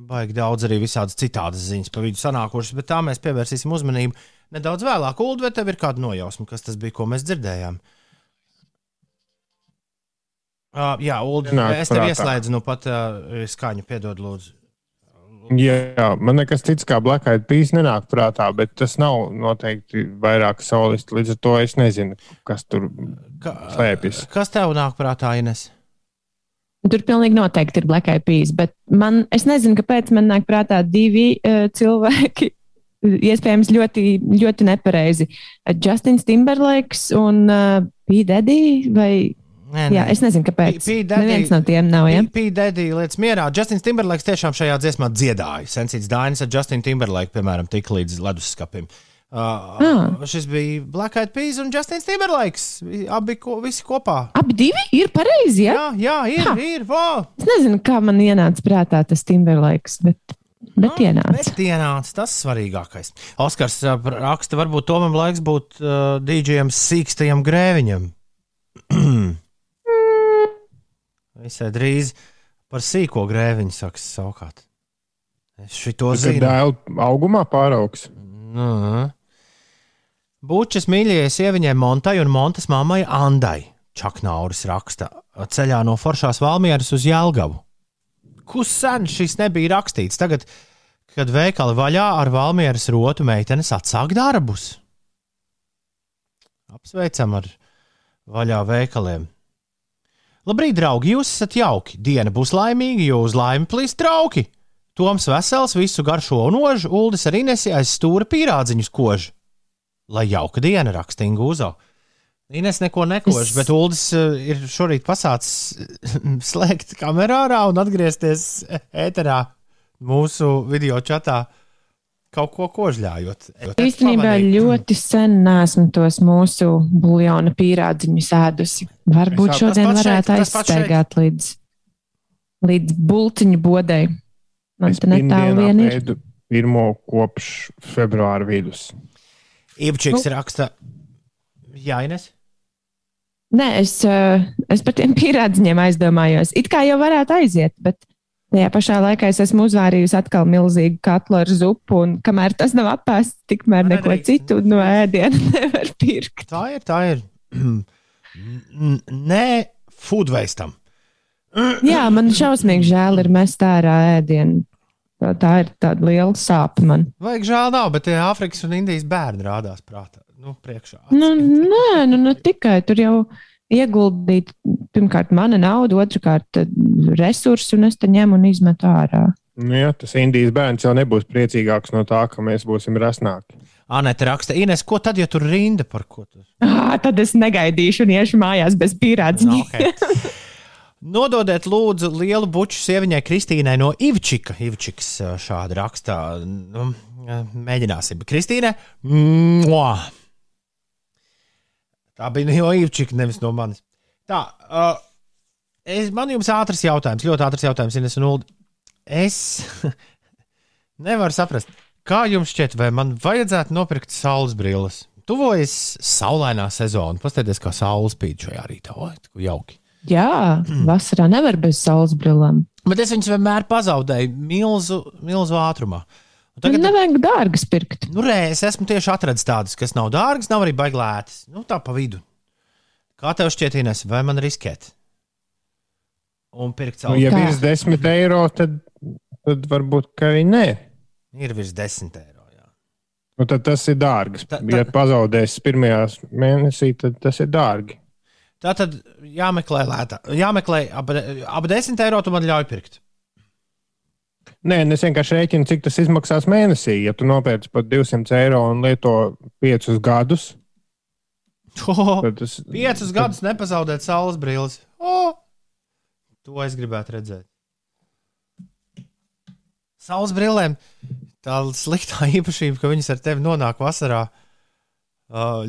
Baigi daudz arī visādas citādas ziņas pa vidu sanākušas, bet tā mēs pievērsīsim uzmanību nedaudz vēlāk. Ulu, vai tev ir kāda nojausma, kas tas bija, ko mēs dzirdējām? Uh, jā, Ulu, es tev ieslēdzu nu pat uh, skaņu, piedod, lūdzu. Jā, man nekas cits kā Black Eyed Peas nenāk prātā, bet tas nav noteikti vairāk solisti. Līdz ar to es nezinu, kas tur Ka, slēpjas. kas tev nāk prātā, Ines? Tur pilnīgi noteikti ir Black Eyed Peas, bet man, es nezinu, kāpēc man nāk prātā divi uh, cilvēki. Iespējams, ļoti, ļoti nepareizi. Justins Timberlakes un uh, P.D. vai Nē, Jā, es nezinu, kāpēc. Neviens no tiem nav. Ja? P.D. lietas mierā. Justins Timberlakes tiešām šajā dziesmā dziedāja. Sensīts Dainis ar Justinu Timberlake, piemēram, tika līdz leduskapim. Uh, Ah. Šis bija Black Eyed Peas un Justins Timberlakes. Abi ko, visi kopā. Abi divi ir pareizi. Ja? Jā, jā, ir. Ha. ir vo! Es nezinu, kā man ienāca prātā tas Timberlakes, bet, bet ienāca. Bet ienāca tas svarīgākais. Oskars uh, raksta, varbūt Tomam laiks būt uh, DJam sīkstajam grēviņam. Visai drīz par sīko grēviņu saks savukārt. Es šito zinu. dēlu augumā pāraugs. Nu. Bučas mīļajai sieviņai Montai un Montas mammai Andai. Čaknauris raksta ceļā no Foršās Valmieras uz Jālgavu. Kus sen šis nebija rakstīts? Tagad, kad veikali vaļā ar Valmieras rotu meitenes atsāk darbus. Apsveicam ar vaļā veikaliem. Labrīt, draugi, jūs esat jauki. Diena būs laimīga, jo uz laimi plīst trauki. Toms vesels, visu garšo un ožu, Uldis ar Inesi aiz stūra pīrādziņus kož. Lai jauka diena, raksta Ingūzo. Ines neko nekož, Es- bet Uldis uh, ir šorīt pasācis slēgt kamerā un atgriezties ēterā mūsu video čatā kaut ko kožļājot. Īstenībā ļoti sen nesmu tos mūsu buļļona pīrādziņus ēdusi. Varbūt šodien varētu aizstaigāt līdz, līdz bulciņu bodai. Man te netālu vien ir. pirmo kopš februāra vidus. Iepriekš Nu. raksta, Jā, Ines. Nē, es, eh, es par tiem pīrādziņiem aizdomājos. It kā jau varētu aiziet, bet Tajā pašā laikā es esmu uzvārījusi atkal milzīgu katlu ar zupu, un kamēr tas nav apēsts, tikmēr Man neko nedrīkst. citu no ēdiena nevar pirkt. Tā ir, tā ir. Nē, food wasteam. Jā, man šausmīgi žēl ir mest ārā ēdienu. Tā, tā ir tāda liela sāpe man. Vajag žēl nav, bet tie Āfrikas un Indijas bērni rādās prātā. Nu, priekšā. Nu, nē, nu, nu tikai tur jau ieguldīt pirmkārt mana nauda, otrkārt eh, resursi, un es te ņemu un izmetu ārā. Nu, jā, tas Indijas bērns jau nebūs priecīgāks no tā, ka mēs būsim rasnāki. Anēta raksta, Ines, ko tad, ja tur rinda par ko? Tu? Ah, tad es negaidīšu un iešu mājās bez pīrādziņa. No, okay. Nododiet, lūdzu, lielu buču sieviņai Kristīnai no Ivčika. Ivčiks šādi rakstā. Nu, mēģināsim. Kristīne, mua! tā bija no Ivčika, nevis no manis. Tā, uh, es, man jums ātrs jautājums, ļoti ātrs jautājums, Ines un Ulu. Es nevaru saprast, kā jums šķiet, vai man vajadzētu nopirkt saules brilles? Tuvojas saulainā sezona. Paskatieties, kā saule spīd šajā rītā. Cik jauki. Jā, vasarā nevar bez saules brillām. Bet es viņus vienmēr pazaudēju milzu, milzu ātrumā. Un Tagad nevajag dārgas pirkt. nu, re, es esmu tieši atradzis tādus, kas nav dārgas, nav arī baiglētas. Nu, tā pa vidu. Kā tev šķiet, Ines, vai man riskēt? Un pirkt Nu, savu. ja Tā. virs 10 eiro, tad, tad varbūt arī nē. Ir virs 10 eiro. Jā. Nu, tad tas ir dārgi. Ta- ta- Ja pazaudēs pirmajā mēnesī, tad tas ir dārgi. Tā tad jāmeklē lētā. Jāmeklē ap, ap 10 eiro, tu man ļauj pirkt. Nē, es vienkārši rēķinu, cik tas izmaksās mēnesī. Ja tu nopērci par 200 eiro un lieto 5 gadus, Oh, tad tas piecus gadus nepazaudēt saules brilles. Oh, to es gribētu redzēt. Saules brillēm tā sliktā īpašība, ka viņas ar tevi nonāk vasarā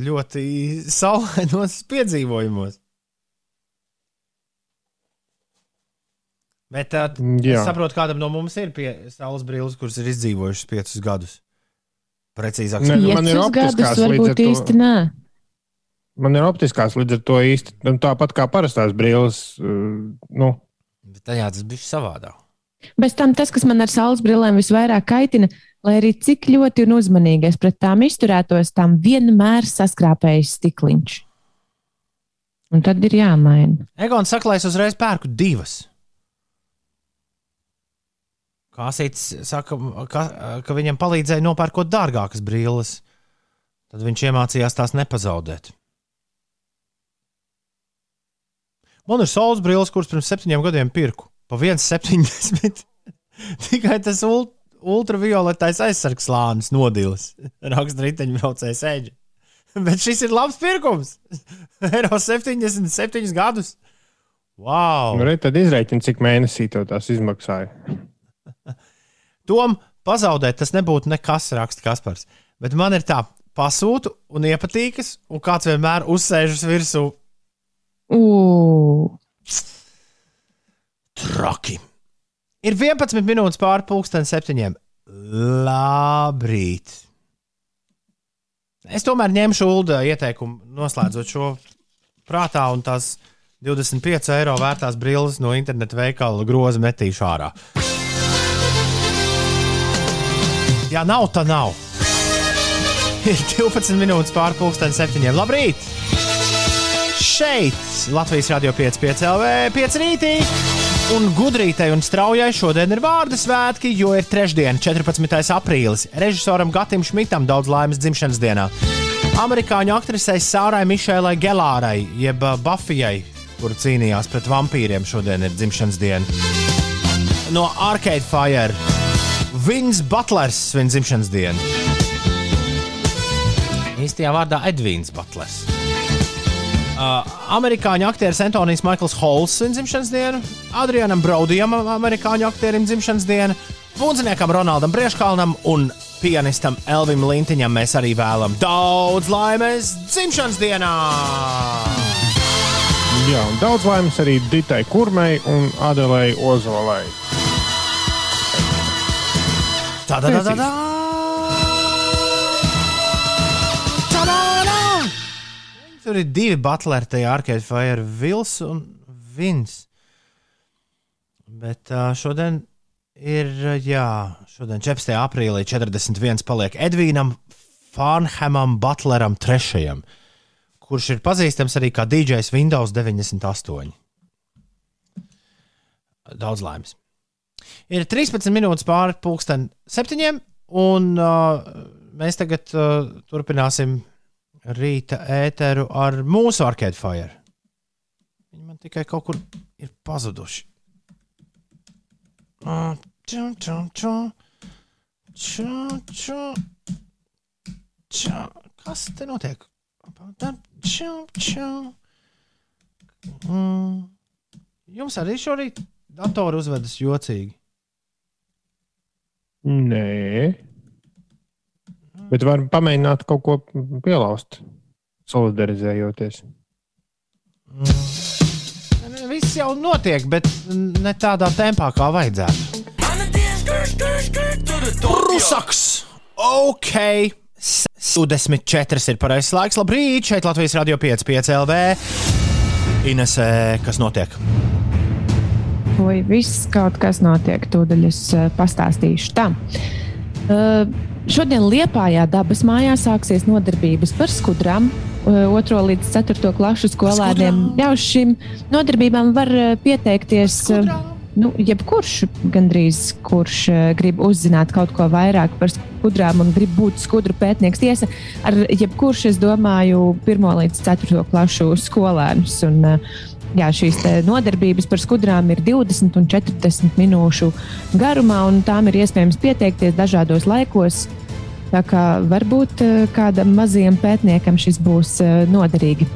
ļoti saulainos piedzīvojumos. Bet tā, Jā. es saprotu, kādam no mums ir pie saules brilles, kuras ir izdzīvojušas piecus gadus. Precīzāk, Ne, nu, man ir optiskās līdz ar to. īsti nē. Man ir optiskās līdz ar to īsti nu, tāpat kā parastās brilles. uh, Nu, Bet tajā tas bija savādāk. Bez tam tas, kas man ar saules brillēm visvairāk kaitina, lai arī cik ļoti un uzmanīgi es pret tām izturētos, tām vienmēr saskrāpējas stikliņš. Un tad ir jāmaina. Egons saka, lai es uzreiz pērku divas. Kāsīts saka, ka, ka viņam palīdzēja nopērkot dārgākas brilles. Tad viņš iemācījās tās nepazaudēt. Man ir saules brilles, kuras pirms septiņiem gadiem pirku. Pa 1,70. Tikai tas ult ultravioletais aizsargs slānis nodilis. Raksta riteņbraucējs eģi. Bet šis ir labs pirkums. Eiro 77 gadus. Wow! nu re, tad izreikini, cik mēnesī tev tās izmaksāja. Tom pazaudēt, tas nebūtu nekas, raksta Kaspars. Bet man ir tā, pasūtu un iepatīkas, un kāds vienmēr uzsēžas virsū. Ugh, Traki. Ir 11 minūtes pāri pusdienas septiņiem. Labrīt! Es tomēr ņemšu ULDA ieteikumu, noslēdzot šo prātā, un tās 25 eiro vērtās brilles no interneta veikala groza metīšu ārā. Ja nav, tad nav. Ir 12 minūtes pāri pusdienas septiņiem. Labrīt! Šeit Latvijas Rādio 5,5 LV 5 rītī. Un gudrītai un straujai šodien ir vārdu svētki, jo ir trešdiena, 14. aprīlis. Režisoram Gatam Šmitam daudz laimes dzimšanas dienā. Amerikāņu aktrisei Sārai Mišēlai Gelārai, jeb Buffijai, kur cīnījās pret vampīriem, šodien ir dzimšanas diena. No Arcade Fire Vins Butlers svin dzimšanas dienu. Īstajā vārdā Edvīns Butlers. Uh, amerikāņu aktieris Antonijs Maikls Hols svin dzimšanas dienu, Adrianam Braudijam, amerikāņu aktierim dzimšanas dienu, mūzikam Ronaldam Brieškalnam un pianistam Elvim Lintiņam mēs arī vēlam daudz laimes dzimšanas dienā! Jā, un daudz laimes arī Ditai Kurmei un Adelei Ozolai. Tā, tā, tā, tā. Tā-da-da! Tur ir divi butleri, tajā Arcade Fire, Vils un Vins. Bet uh, šodien ir, jā, šodien 14. aprīlī 41 paliek Edvīnam Farnhamam Butleram III, kurš ir pazīstams arī kā DJs Windows 98. Daudz laimes. Ir 13 minūtes pāri pusdien septiņiem, un uh, mēs tagad uh, turpināsim rīta ēteru ar mūsu Arcade Fire. Viņi man tikai kaut kur ir pazuduši. Uh, ču, ču, ču. Ču, ču. Ču. Kas te notiek? Ču, ču. Mm. Jums arī šorīt datoru uzvedas jocīgi. Nē, bet varam pamēģināt kaut ko pielauzt, solidarizējoties. Mm. Viss jau notiek, bet ne tādā tempā, kā vajadzētu. Rusaks! Ok! 24 ir pareizais laiks. Labrīt! Šeit Latvijas radio 5, 5 LV. Inesē, kas notiek? Oi, viss kaut kas notiek, tūdaļ es uh, pastāstīšu tā. Uh, šodien Liepājā dabas mājā sāksies nodarbības par skudrām. Uh, otro līdz ceturto klašu skolēniem jau šīm nodarbībām var pieteikties. Uh, nu, jebkurš, gandrīz kurš grib uzzināt kaut ko vairāk par skudrām un grib būt skudru pētnieks, tiesa ar jebkurš, es domāju, pirmo līdz ceturto klašu skolēnus. Un, uh, Jā, šīs nodarbības par skudrām ir 20 un 40 minūšu garumā, un tām ir iespējams pieteikties dažādos laikos. Tā kā varbūt eh, kādam mazajam pētniekam šis būs eh, noderīgi.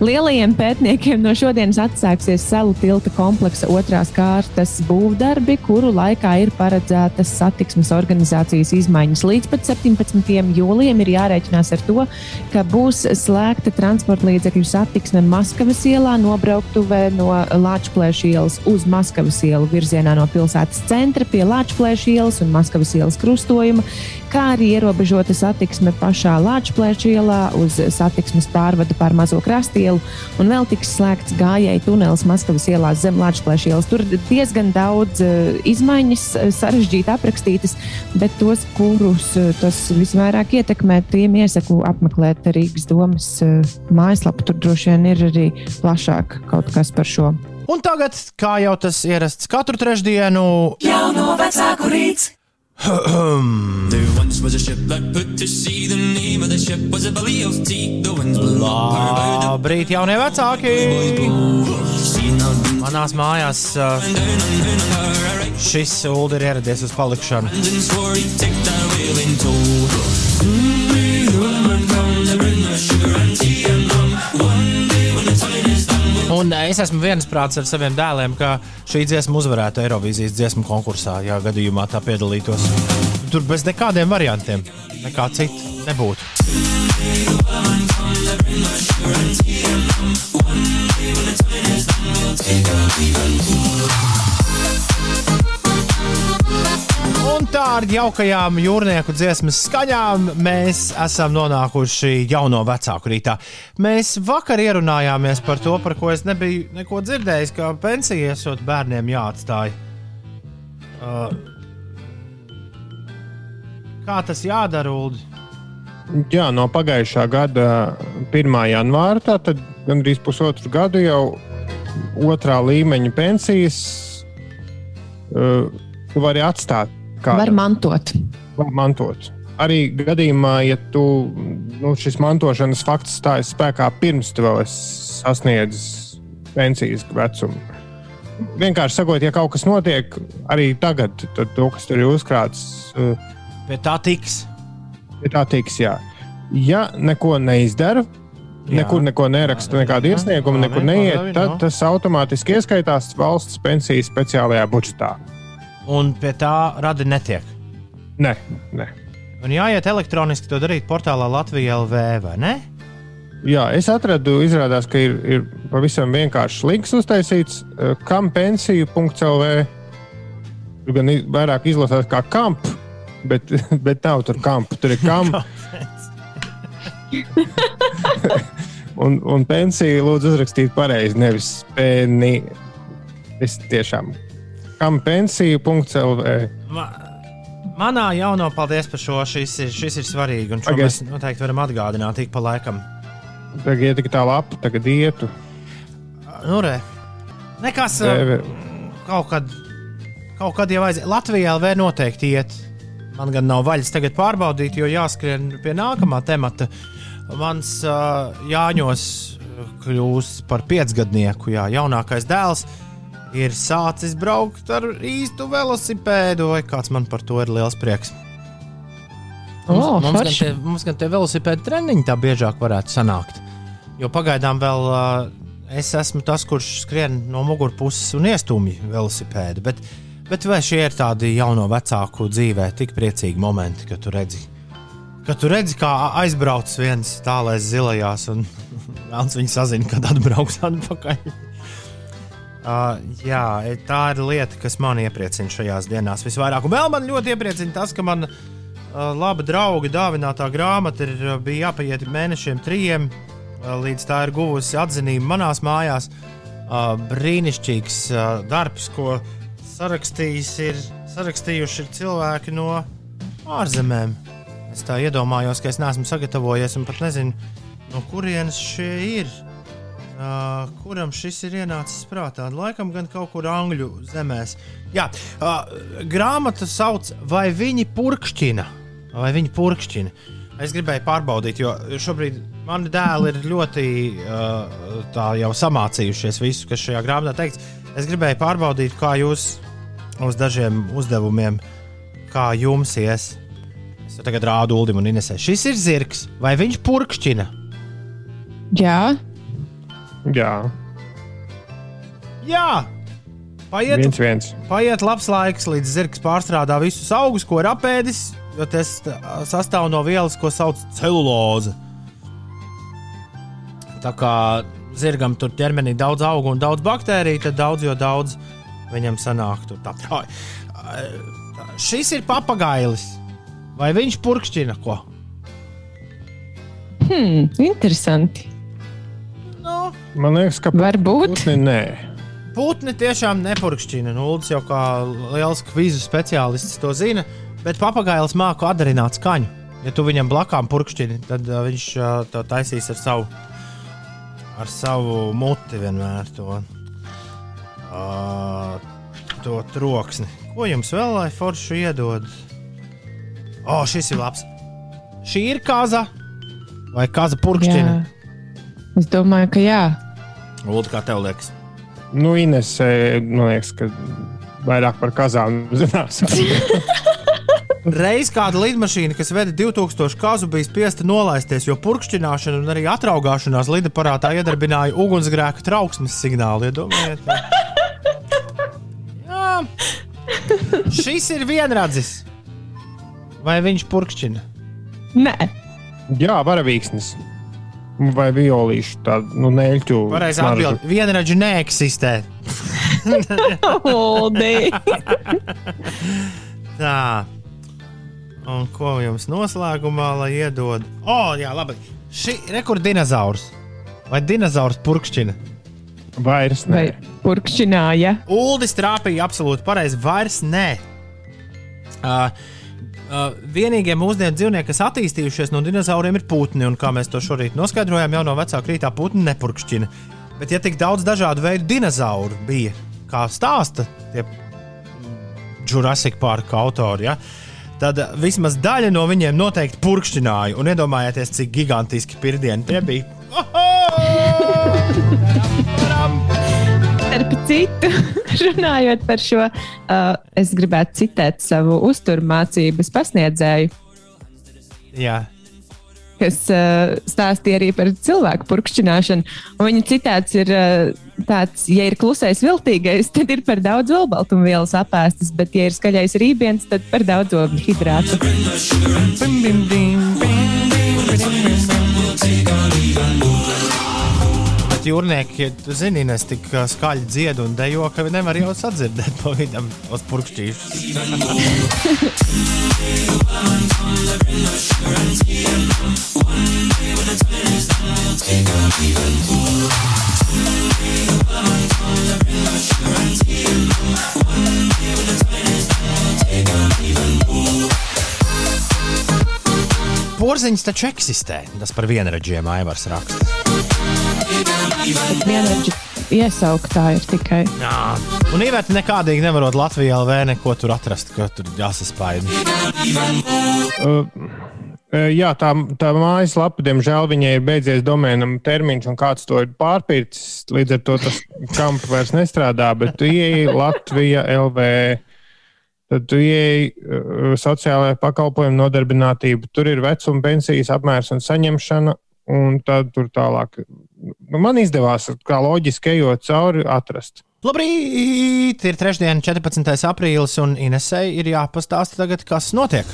Lielajiem pētniekiem no šodienas atsāksies Selu tilta kompleksa otrās kārtas būvdarbi, kuru laikā ir paredzētas satiksmes organizācijas izmaiņas. Līdz pat 17. jūlijam ir jārēķinās ar to, ka būs slēgta transporta līdzekļu satiksme Maskavas ielā, nobrauktuvē no Lāčplēša ielas uz Maskavas ielu virzienā no pilsētas centra pie Lāčplēša ielas un Maskavas ielas krustojuma kā arī ierobežota satiksme pašā Lāčplēša ielā uz satiksmes pārvadu pār Mazo Krastielu, un vēl tiks slēgts gājēju tunelis Maskavas ielā zem Lāčplēša ielas. Tur diezgan daudz uh, izmaiņas, uh, sarežģīti aprakstītas, bet tos, kurus uh, tas visvairāk ietekmē, tiem iesaku apmeklēt Rīgas domas mājaslapu. Tur droši vien ir arī plašāk kaut kas par šo. Un tagad, kā jau tas ierasts katru trešdienu, Jauno vecāku rīts! There once was a ship that put to sea. The name of the ship was a belly of tea. The winds blew up her bow. labrīt, jaunie vecāki! Seen on Manās mājās uh, šis ulu ir ieradies uz palikšanu. Un es esmu viensprāts ar saviem dēliem, ka šī dziesma uzvarētu Eirovīzijas dziesmu konkursā, ja gadījumā tā piedalītos. Tur bez nekādiem variantiem, nekā cita nebūtu. Un tā ar jaukajām jūrnieku dziesmas skaņām mēs esam nonākuši jauno vecāku rītā. Mēs vakar ierunājāmies par to, par ko es nebiju neko dzirdējis, ka pensija esot bērniem jāatstāj. Uh, kā tas jādara, Ulu? Jā, no pagājušā gada 1. janvāra, tātad gandrīz pusotru gadu jau otrā līmeņa pensijas uh, tu vari atstāt. Var Kādam, mantot. var mantot. Arī gadījumā, ja tu, nu, šis mantošanas fakts stājas spēkā pirms tu vēl esi sasniedzis pensijas vecumu. Vienkārši sakot, ja kaut kas notiek arī tagad, tad to, kas tur ir uzkrāts, Pie tā tiks. Ja tā tiks, jā. Ja neko neizdara, Jā. nekur neko neraksta, nekādu iesniegumu, nekur neiet, tad tas automātiski ieskaitās valsts pensijas speciālajā budžetā. Un pie tā rada netiek. Nē, nē. Un jāiet elektroniski to darīt portālā Latvijā LV, vai ne? Jā, es atradu, izrādās, ka ir, ir pavisam vienkāršs links uztaisīts, eh, kam pensiju.clv. Tur gan vairāk izlasās kā kamp, bet, bet nav tur kamp, tur ir kam. un, un pensiju lūdzu uzrakstīt pareizi, nevis pēni. Es tiešām kam pensija.lv. Ma, manā jauno paldies par šo. Šis ir, šis ir svarīgi. Un šo Pagaid. mēs noteikti varam atgādināt ik pa laikam. Tagad iet tā lapa, tagad ietu. Nu, re. Nekas uh, Vēve. kaut kad, kaut kad jau aiziet. Latvijā vēl noteikti iet. Man gan nav vaļas tagad pārbaudīt, jo jāskrien pie nākamā temata. Mans uh, Jāņos kļūs par piecgadnieku. Jā, jaunākais dēls ir sācis braukt ar īstu velosipēdu, vai kāds man par to ir liels prieks. O, mums, gan forši. tie, mums gan tie velosipēdu treniņi tā biežāk varētu sanākt. Jo pagaidām vēl uh, es esmu tas, kurš skrien no mugurpuses un iestūmj velosipēdu. Bet, bet vai šie ir tādi jauno vecāku dzīvē, tik priecīgi momenti, kad tu redzi, kad tu redzi kā aizbrauc viens tālēs zilajās, un Jānis viņu sazina, kad atbrauks atpakaļ. Uh, jā, tā ir lieta, kas man iepriecina šajās dienās visvairāk. Un vēl man ļoti iepriecina tas, ka man uh, laba drauga dāvinātā grāmata ir, uh, bija jāpaiet mēnešiem, trijiem, uh, līdz tā ir guvusi atzinību manās mājās. Uh, brīnišķīgs uh, darbs, ko sarakstījis ir, sarakstījuši ir cilvēki no ārzemēm. Es tā iedomājos, ka es neesmu sagatavojies un pat nezinu, no kurienes šie ir. Uh, kuram šis ir ienācis prātā? Laikam gan kaut kur Angļu zemēs. Jā, uh, grāmata sauc Vai viņi purkšķina? Vai viņi purkšķina? Es gribēju pārbaudīt, jo šobrīd mani dēli ir ļoti uh, jau samācījušies visu, kas šajā grāmatā teikts. Es gribēju pārbaudīt, kā jūs uz dažiem uzdevumiem, kā jums ies. Es tagad rādu Ulimam un Inesē. Šis ir zirgs, vai viņš purkšķina? Jā, Jā, Jā! Paiet, viens viens. paiet labs laiks, līdz zirgs pārstrādā visus augus, ko ir apēdis, jo tas tā, sastāv no vielas, ko sauc par celulozi. Tā kā zirgam tur ķermenī daudz augu un daudz baktēriju, tad daudz jo daudz viņam sanāk. tur Tā. Ai, Šis ir papagailis. Vai viņš purkšķina ko? hmm, interesanti. Man liekas, ka Varbūt. putni nē. Putni tiešām nepurkšķina. Nu, Uldis jau kā liels kvizu speciālists to zina, bet papagailis māku atdarināt skaņu. Ja tu viņam blakām purkšķini, tad uh, viņš uh, to taisīs ar savu, ar savu muti vienmēr to, uh, to troksni. Ko jums vēl lai foršu iedod? O, šis ir labs. Šī ir kaza vai kaza purkšķina? Jā. Es domāju, ka jā. Ulu, kā tev liekas? Nu, Ines, eh, man liekas, ka vairāk par kazām zinās. Reiz kāda lidmašīna, kas veda 2000 kazu, bija spiesta nolaisties, jo purkšķināšana un arī atraugāšanās lidaparātā iedarbināja ugunsgrēka trauksmes signālu. Iedomājieties! Jā, šis ir vienradzis. Vai viņš purkšķina? Nē, Jā, varavīksnis. Vai violīšu tādu nu, neļķu. Pareizi atbildēt. Vienradži neeksistē. Uldi. Tā. Un ko jums noslēgumā lai iedod? O, jā, labi. Šī rekords dinozaurs. Vai dinozaurs purkšķina? Vairs nē. Vai purkšķināja? Uldis trāpīja absolūti pareizi. Vairs nē. Uh, uh, vienīgie mūsdienu dzīvnieki, kas attīstījušies no dinozauriem, ir putni. Un kā mēs to šorīt noskaidrojām, jau no vecāka rītā putni nepurkšķina. Bet, ja tik daudz dažādu veidu dinozauru bija, kā stāsta tie Jurassic Park autori, ja, tad uh, vismaz daļa no viņiem noteikti purkšķināja. Un iedomājieties, cik gigantiski pirdieni tie bija. Starp citu, runājot par šo, uh, es gribētu citēt savu uzturmācības pasniedzēju, Jā, kas uh, stāstīja arī par cilvēku purkšķināšanu. Un Viņa citāts ir uh, tāds, ja ir klusais viltīgais, tad ir par daudz olbaltumvielas apēstas, bet, ja ir skaļais rībiens, tad par daudz ogļu hidrātu. Savukārt jūrnieki, zini, nes tik uh, skaļi dzied un dejo, ka nevar jau sadzirdēt pa vidam uz purkšķīšu. Porziņš taču eksistē. Tas par vienradžiem Aivars raksta. Vienreģi iesauktā ir tikai. Jā. Un īvērti nekādīgi nevarot Latvijā LV neko tur atrast, ka tur jāsaspaida. Uh, uh, jā, tā, tā mājaslapa, diemžēl, viņai ir beidzies domēnam termiņš, un kāds to ir pārpircis. Līdz ar to tas kamps vairs nestrādā, bet tu ieeji Latvija LV. Tad tu ieeji uh, sociālajā pakalpojuma nodarbinātība. Tur ir vecuma, pensijas apmērs un saņemšana. Un tad tur tālāk. Nu, Man izdevās, kā loģiski ejot cauri, atrast. Labrīt! Ir trešdiena, 14. aprīlis, un Inesei ir jāpastāsta tagad, kas notiek.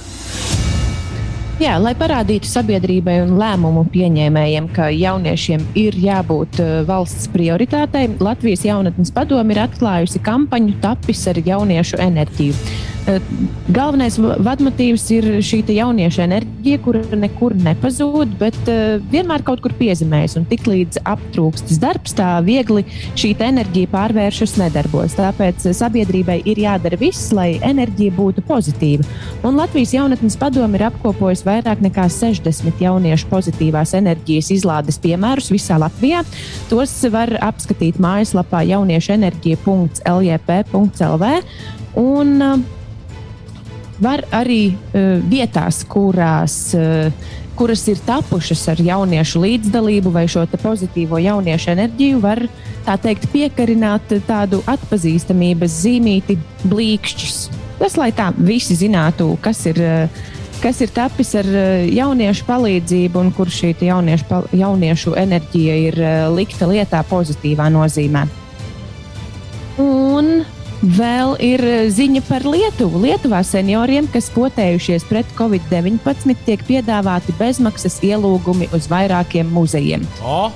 Jā, lai parādītu sabiedrībai un lēmumu pieņēmējiem, ka jauniešiem ir jābūt eh, valsts prioritātei, Latvijas jaunatnes padome ir atklājusi kampaņu Tapis ar jauniešu enerģiju. Eh, Galvenais va- vadmotīvs ir šī te jauniešu enerģija, kura nekur nepazūd, bet eh, vienmēr kaut kur piezemējas. Tiklīdz aptrūkstas darbs, tā viegli šī enerģija pārvēršas nedarbos. Tāpēc sabiedrībai ir jādara viss, lai enerģija būtu pozitīva. Un Latvijas jaunatnes padome ir apkopojusi vairāk nekā 60 jauniešu pozitīvās enerģijas izlādes piemērus visā Latvijā. Tos var apskatīt mājaslapā jauniešu enerģija.ljp.lv. Un, uh, var arī uh, vietās, kurās, uh, kuras ir tapušas ar jauniešu līdzdalību vai šo pozitīvo jauniešu enerģiju, var tā teikt piekarināt tādu atpazīstamības zīmīti blīkšķis. Tas, lai tā visi zinātu, kas ir. Uh, Kas ir tapis ar uh, jauniešu palīdzību, un kur šī jauniešu, jauniešu enerģija ir uh, likta lietā pozitīvā nozīmē. Un vēl ir eh, ziņa par Lietuvu. Lietuvā senioriem, kas potējušies pret covid-19, tiek piedāvāti bezmaksas ielūgumi uz vairākiem muzejiem. O,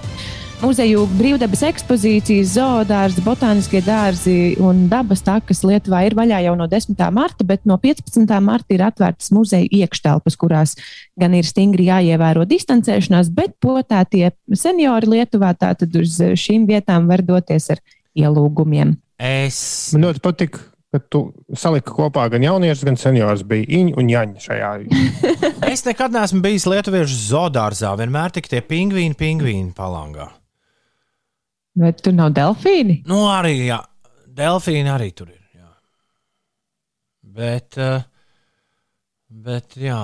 Muzeju brīvdabas ekspozīcijas, zoodārzi, botāniskie dārzi un dabas takas Lietuvā ir vaļā jau no 10. marta, bet no 15. marta ir atvērtas muzeju iekštelpas, kurās gan ir stingri jāievēro distancēšanās, bet potētie seniori Lietuvā tātad uz šīm vietām var doties ar ielūgumiem. es. Man ļoti patīk, ka tu saliki kopā gan jauniešus, gan seniorus. Bija Iņa un Jaņa šajā. Es nekad neesmu bijis Lietuviešu zoodārzā. Vienmēr tik tie pingvīni, pingvīni palangā. Vai tur nav delfīni? Nu, arī, jā, delfīni arī tur ir. Jā. Bet, eh, bet, jā,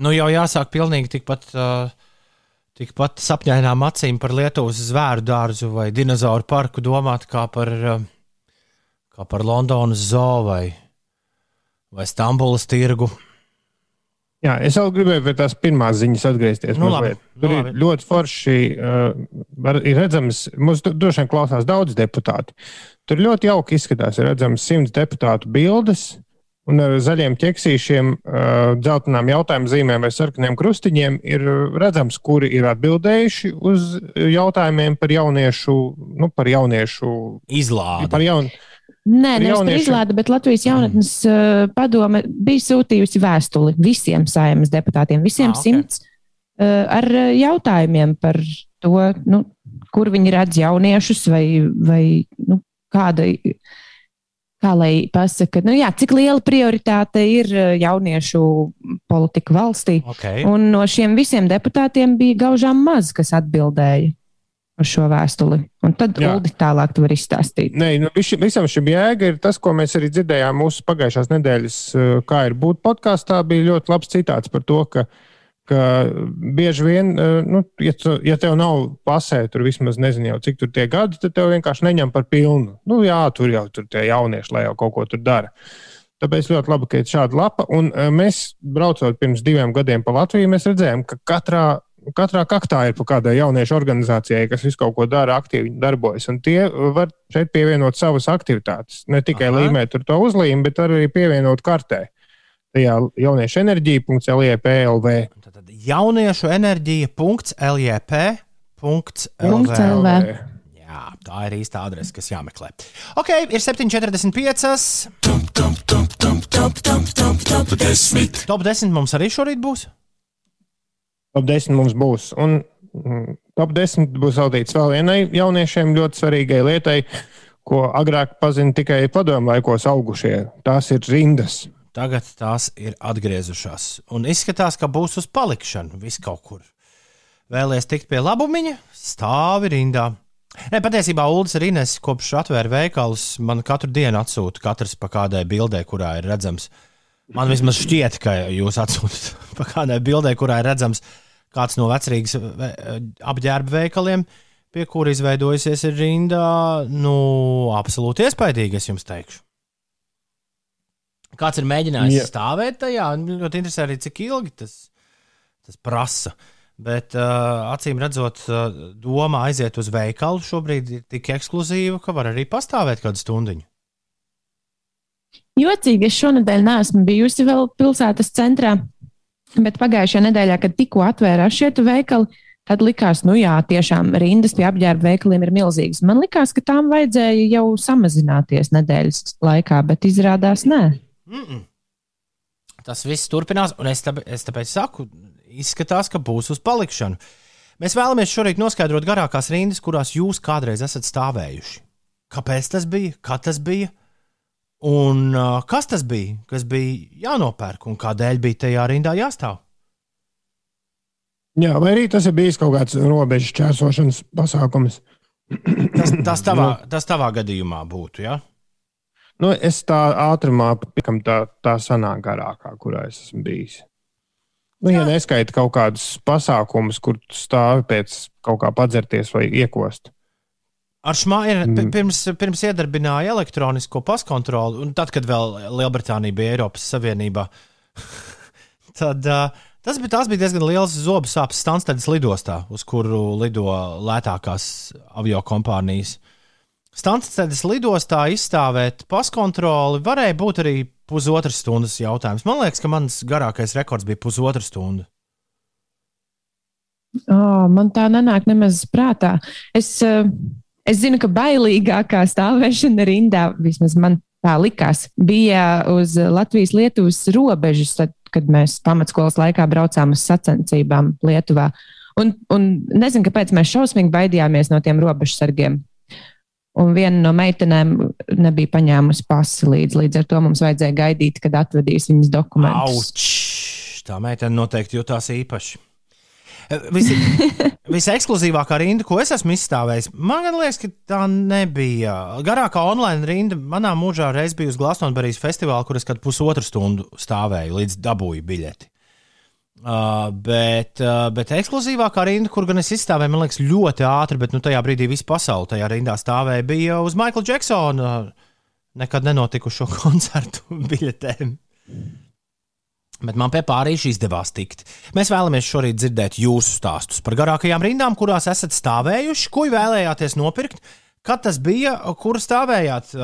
nu jau jāsāk pilnīgi tikpat, eh, tikpat sapņainām acīm par Lietuvas zvēru dārzu vai dinozauru parku domāt kā par, eh, kā par Londonas zoo vai, vai Stambulas tirgu. Jā, es vēl gribēju pie tās pirmās ziņas atgriezties. Nu, labi, nu, Tur ir labi. ļoti forši. Uh, ir redzams, mums droši vien klausās daudz deputāti. Tur ļoti jauki izskatās. Ir redzams simts deputātu bildes. Un ar zaļiem ķeksīšiem, uh, dzeltenām jautājumu zīmēm vai sarkaniem krustiņiem ir redzams, kuri ir atbildējuši uz jautājumiem par jauniešu, nu, par jauniešu, Izlāde. par jaunu. Nē, nevis izlādi, bet Latvijas jaunatnes uh, padome bija sūtījusi vēstuli visiem saimnes deputātiem, visiem Ah, ok. okay. simts, uh, ar jautājumiem par to, nu, kur viņi redz jauniešus vai, vai nu, kāda. Kā lai pasaka, nu jā, cik liela prioritāte ir uh, jauniešu politika valstī. Okay. Un no šiem visiem deputātiem bija gaužām maz, kas atbildēja uz šo vēstuli. Un tad Jā. Uldi tālāk tu vari izstāstīt. Nē, nu, visi- visam šim jēga ir tas, ko mēs arī dzirdējām mūsu pagājušās nedēļas, eh, kā ir būt podkāstā. Bija ļoti labs citāts par to, ka, ka bieži vien, eh, nu, ja, tu, ja tev nav pasē, tur vismaz nezinu, jau, cik tur tie gadi, tad tev vienkārši neņem par pilnu. Nu, jā, tur jau tur tie jaunieši, lai jau kaut ko tur dara. Tāpēc ļoti labi, ka ir šāda lapa. Un eh, mēs, braucot pirms diviem gadiem pa Latviju, mēs redzējām, ka katrā katrā kaktā ir pa kādai jauniešu organizācijai, kas visu kaut ko dara, aktīvi darbojas. Un tie var šeit pievienot savas aktivitātes. Ne tikai Aha. līmēt tur to uzlīmi, bet arī pievienot kartē. Tajā jauniešu enerģija.lv. Tad jauniešu enerģija. LJP. Punkts LV. LV. Jā, tā ir īsta adrese, kas jāmeklē. Ok, ir 7,45. Top 10 mums arī šorīt būs. Top 10 mums būs. Un mm, top 10 būs veltīts vēl vienai jauniešiem ļoti svarīgai lietai, ko agrāk pazina tikai padomu laikos augušie. Tās ir rindas. tagad tās ir atgriezušās. Un izskatās, ka būs uz palikšanu vis kaut kur. Vēlēs tikt pie labumiņa, stāvi rindā. Ne, patiesībā Ulas ir Ines, kopš atvēra veikalus, man katru dienu atsūta katrs pa kādai bildē, kurā ir redzams. Man vismaz šķiet, ka jūs atsūtat pa kādai bildē, kurā ir redzams kāds no vecrīgas apģērba veikaliem, pie kura izveidojusies ir rinda. Nu, absolūti iespaidīgi, es jums teikšu. Kāds ir mēģinājis Jā. stāvēt tajā? Ļoti interesē arī, cik ilgi tas, tas prasa. Bet uh, acīm redzot, uh, doma aiziet uz veikalu šobrīd ir tik ekskluzīva, ka var arī pastāvēt kādu stundu. Jocīgi, es šonadēļ neesmu bijusi vēl pilsētas centrā, bet pagājušajā nedēļā, kad tikko atvērās šie veikali, tad likās, nu jā, tiešām rindas pie apģērba veikaliem ir milzīgas. Man likās, ka tām vajadzēja jau samazināties nedēļas laikā, bet izrādās nē. Mm -mm. Tas viss turpinās, un es, tāpēc, es tāpēc saku, izskatās, ka būs uz palikšanu. Mēs vēlamies šorīt noskaidrot garākās rindas, kurās jūs kādreiz esat stāvējuši. Kāpēc tas bija? Kā tas bija? Un uh, kas tas bija, kas bija jānopērk un kādēļ bija tajā rindā jāstāv? Jā, vai arī tas ir bijis kaut kāds robežu čērsošanas pasākums? Tas, tas, tavā, tas tavā gadījumā būtu. Ja? Nu, es tā ātrumā, pikam, tā, tā sanāk garākā, kurā es esmu bijis. Nu, ja neskaita kaut kādus pasākumus, kur stāvi pēc kaut kā padzerties vai iekost. Ar šmāju Mm. pirms, pirms iedarbināja elektronisko paskontroli, un tad, kad vēl Lielbritānija bija Eiropas Savienībā, tad uh, tas bija, tās bija diezgan liels zobu sāpes Stanstedas lidostā, uz kuru lido lētākās avio kompānijas. Stanstedas lidostā izstāvēt paskontroli varēja būt arī pusotras stundas jautājums. Man liekas, ka mans garākais rekords bija pusotra stunda. Oh, man tā nenāk nemaz prātā. Es, eh, es zinu, ka bailīgākā stāvēšana rindā, vismaz man tā likās, bija uz Latvijas-Lietuvas robežas, tad, kad mēs pamatskolas laikā braucām uz sacensībām Lietuvā. Un, un nezinu, kāpēc mēs šausmīgi baidījāmies no tiem robežsargiem. Un viena no meitenēm nebija paņēmusi pasi līdzi. Līdz ar to mums vajadzēja gaidīt, kad atvedīs viņas dokumentus. Auč! Tā meitene noteikti jutās īpaši. Visi, visekskluzīvākā rinda, ko es esmu izstāvējis, man liekas, ka tā nebija. Garākā online rinda manā mūžā reiz bija uz Glastonburgas festivāla, kur es kādu pusotru stundu stāvēju, līdz dabūju biļeti. Uh, bet, uh, bet ekskluzīvākā rinda, kur gan es izstāvēju, man liekas, ļoti ātri, bet nu, tajā brīdī visa pasaule tajā rindā stāvēja, bija uz Maikla Džeksona nekad nenotikušo koncertu biļetēm. Bet man pie pārīša izdevās tikt. Mēs vēlamies šorīt dzirdēt jūsu stāstus par garākajām rindām, kurās esat stāvējuši, ko vēlējāties nopirkt, kad tas bija, kur stāvējāt.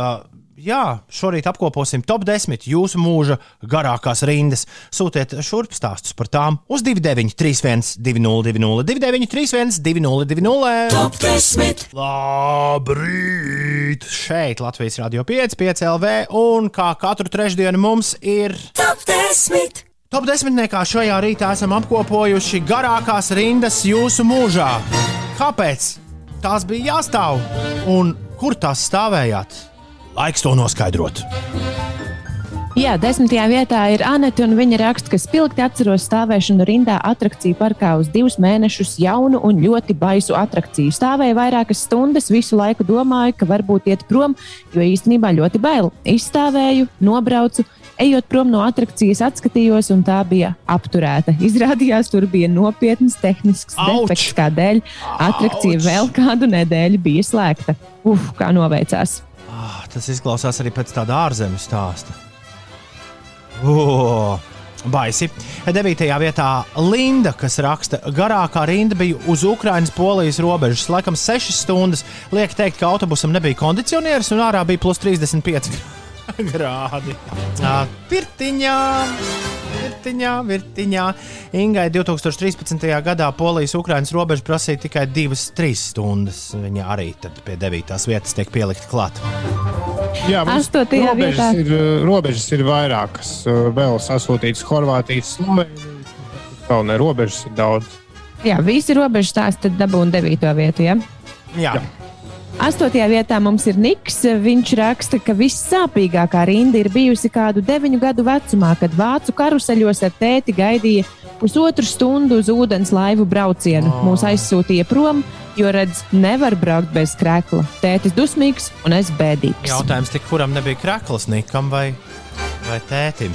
Jā, šorīt apkoposim top 10 jūsu mūža garākās rindas. Sūtiet šurp stāstus par tām uz 2931, 202, 2931, 202. Top 10. Labrīt! Šeit Latvijas Rādio 5, 5 LV, un kā katru trešdienu mums ir Top 10. top 10. Šajā rītā esam apkopojuši garākās rindas jūsu mūžā. Kāpēc tās bija jāstāv un kur tās stāvējāt? Laiks to noskaidrot. Jā, desmitajā vietā ir Anete, un viņa raksta, ka spilgti atceros stāvēšanu rindā attrakciju parkā uz divus mēnešus jaunu un ļoti baisu attrakciju. Stāvēju vairākas stundas, visu laiku domāju, ka varbūt iet prom, jo īstenībā ļoti bail. Izstāvēju, nobraucu. Ejot prom no attrakcijas, atskatījos, un tā bija apturēta. Izrādījās, tur bija nopietns tehnisks Auč! defekts, kādēļ attrakcija Auč! vēl kādu nedēļu bija slēgta. Uf, kā noveicās! Ah, tas izklausās arī pēc tāda ārzemju stāsta. Oh, baisi. Devītajā vietā Linda, kas raksta, garākā rinda bija uz Ukraiņas-Polijas robežas. Laikam 6 stundas. Liek teikt, ka autobusam nebija kondicionieris un ārā bija plus 35 grādi. Pirtiņā, virtiņā, virtiņā. Ingai 2013. gadā Polijas-Ukraiņas robeža prasīja tikai 2-3 stundas. Viņa arī tad pie 9. vietas tiek pielikta klāt. Jā, mums Astotajā robežas vietā. ir, uh, robežas ir vairākas. uh, Vēl sasūtītas Horvātijas, Slovenijas. Vēl ne robežas ir daudz. Jā, visi robežu stāsti tad dabūna devīto vietu. Ja? Jā. Jā. Astotajā vietā mums ir Niks. Viņš raksta, ka vissāpīgākā rinda ir bijusi kādu deviņu gadu vecumā, kad vācu karuseļos ar tēti gaidīja pusotru stundu uz ūdens laivu braucienu. Mūs aizsūtīja prom, jo redz, nevar braukt bez krēkla. Tētis dusmīgs un es bēdīgs. Jautājums tik, kuram nebija krakls, Nikam vai, vai tētim?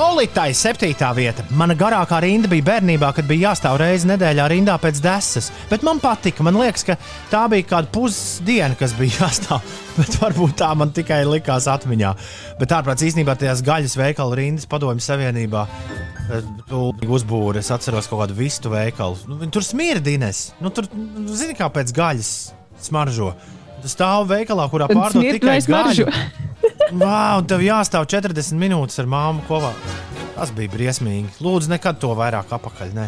Olitai, septītā vieta. Mana garākā rinda bija bērnībā, kad bija jāstāv reizi nedēļā rindā pēc desas. Bet man patika. Man liekas, ka tā bija kāda pusdiena, kas bija jāstāv. Bet varbūt tā man tikai likās atmiņā. Bet ārprāts īstenībā tajās gaļas veikalu rindas padomju savienībā. Tūlīt uzbūvēja. Es atceros kaut kādu vistu veikalu. Nu, tur smirdines. Nu, tur, nu, zini, kā pēc gaļas smaržo. Stāv veikalā, kurā pārdod tikai gaļu. Wow, un tev jāstāv 40 minūtes ar māmu kopā. Tas bija briesmīgi. Lūdzu, nekad to vairāk apakaļ. nē.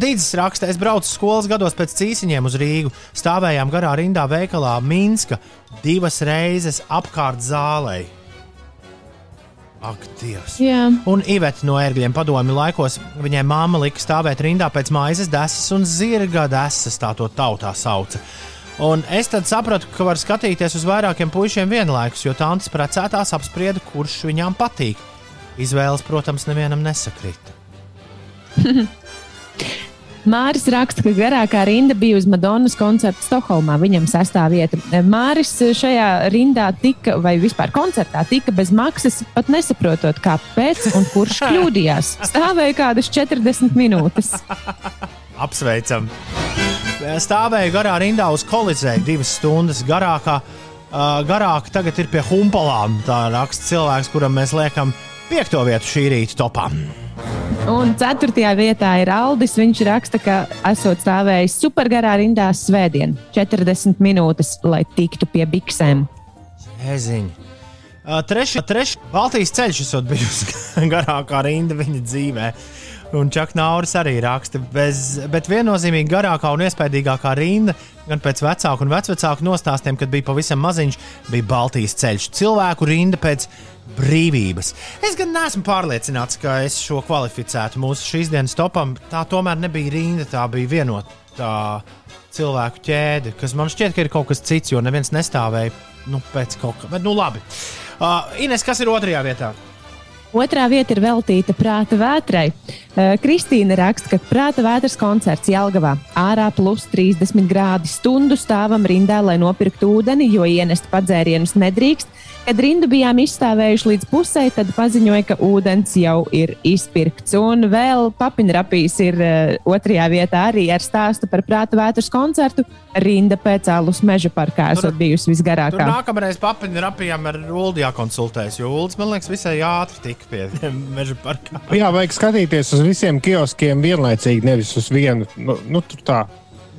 Dīdzis raksta, es braucu skolas gados pēc cīsiņiem uz Rīgu. Stāvējām garā rindā veikalā Minska divas reizes apkārt zālei. Ak, Dievs! Jā, Un Iveta no ērgļiem padomju laikos viņai māma lika stāvēt rindā pēc maizes desas un zirga desas, tā to tautā sauca. Un es tad sapratu, ka var skatīties uz vairākiem puišiem vienlaikus, jo tādas precētās apsprieda, kurš viņām patīk. Izvēles, protams, nevienam nesakrīt. Māris raksta, ka garākā rinda bija uz Madonas koncerta Stokholmā. Viņam sastāv vieta. Māris šajā rindā tika, vai vispār koncertā tika bez maksas, pat nesaprotot, kāpēc un kurš kļūdījās. Stāvēja kādas 40 minūtes. Apsveicam! Stāvēju garā rindā uz kolizēju divas stundas garākā. Uh, garāk tagad ir pie humpalām. Tā raksta cilvēks, kuram mēs liekam piekto vietu šī rīta topā. Un ceturtajā vietā ir Aldis. Viņš raksta, ka esot stāvējis supergarā rindā svētdien, 40 minūtes, lai tiktu pie biksēm. Eziņa. Trešā, trešā Baltijas ceļš esot bijusi garākā rinda viņa dzīvē. Un Čakā Nauris arī raksta, bez, bet viennozīmīgi garākā un iespaidīgākā rinda, gan pēc vecāku un vecāku nostāstiem, kad bija pavisam maziņš, bija Baltijas ceļš. Cilvēku rinda pēc brīvības. Es gan neesmu pārliecināts, ka es šo kvalificētu mūsu šīs dienas topam. Tā tomēr nebija rinda, tā bija vienota cilvēku ķēde, kas man šķiet, ka ir kaut kas cits, jo neviens nestāvēja nu, pēc kaut kā. Bet, nu, labi. Uh, Ines, kas ir otrajā vietā? Otrā vieta ir veltīta prāta vētrai. Eh, Kristīna raksta, ka prāta vētras koncerts Jālgavā ārā plus 30 grādi stundu stāvam rindā, lai nopirktu ūdeni, jo ienest padzērienus nedrīkst. Kad rindu bijām izstāvējuši līdz pusē, tad paziņoja, ka ūdens jau ir izpirkts. Un vēl papinrapīs ir uh, otrajā vietā arī ar stāstu par prāta vētras koncertu. Rinda pēc alus meža parkā esot bijusi Tur visgarākā. nākamreiz papildinājumā rapījām ar Ulu jākonsultējas, jo Ulas, man liekas, visai ātri tika pie meža parkā. Jā, vajag skatīties uz visiem kioskiem vienlaicīgi, nevis uz vienu. Nu, nu, tur tā.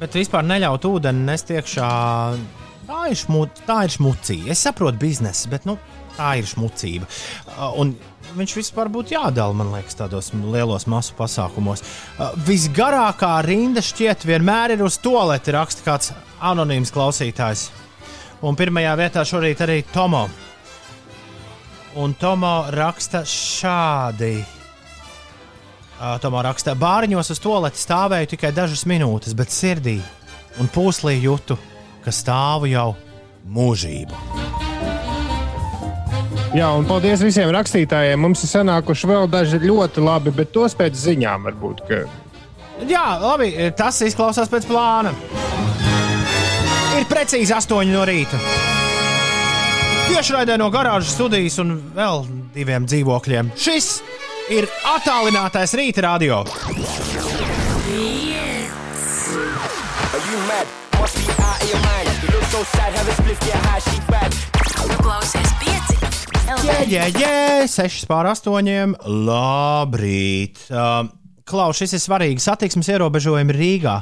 Bet vispār neļaut ūdeni nest iekšā. Tā ir, šmu, tā ir šmucība. Es saprotu biznesu, bet nu, tā ir šmucība. Un viņš vispār būtu jādala, man liekas, tādos lielos masu pasākumos. Visgarākā rinda šķiet vienmēr ir uz toleti, raksta kāds anonīms klausītājs. Un pirmajā vietā šorīt arī Tomo. Un Tomo raksta šādi. Tomā raksta, bāriņos uz toleti stāvēju tikai dažas minūtes, bet sirdī un pūslī jūtu, ka stāvu jau mūžību. Jā, un paldies visiem rakstītājiem. Mums ir sanākuši vēl daži ļoti labi, bet tos pēc ziņām varbūt. Ka... Jā, labi, tas izklausās pēc plāna. Ir precīzi 8 no rīta. Tiešraidē no garāžas studijas un vēl diviem dzīvokļiem. Šis ir attālinātais rīta radio. Are out of your mind. You look so sad, have a split, get high, she bad. Tu klausies pieci. Jā, jā, jā, 6 pār 8. Labrīt! Uh, Klaus, šis ir svarīgi. Satiksmes ierobežojumi Rīgā.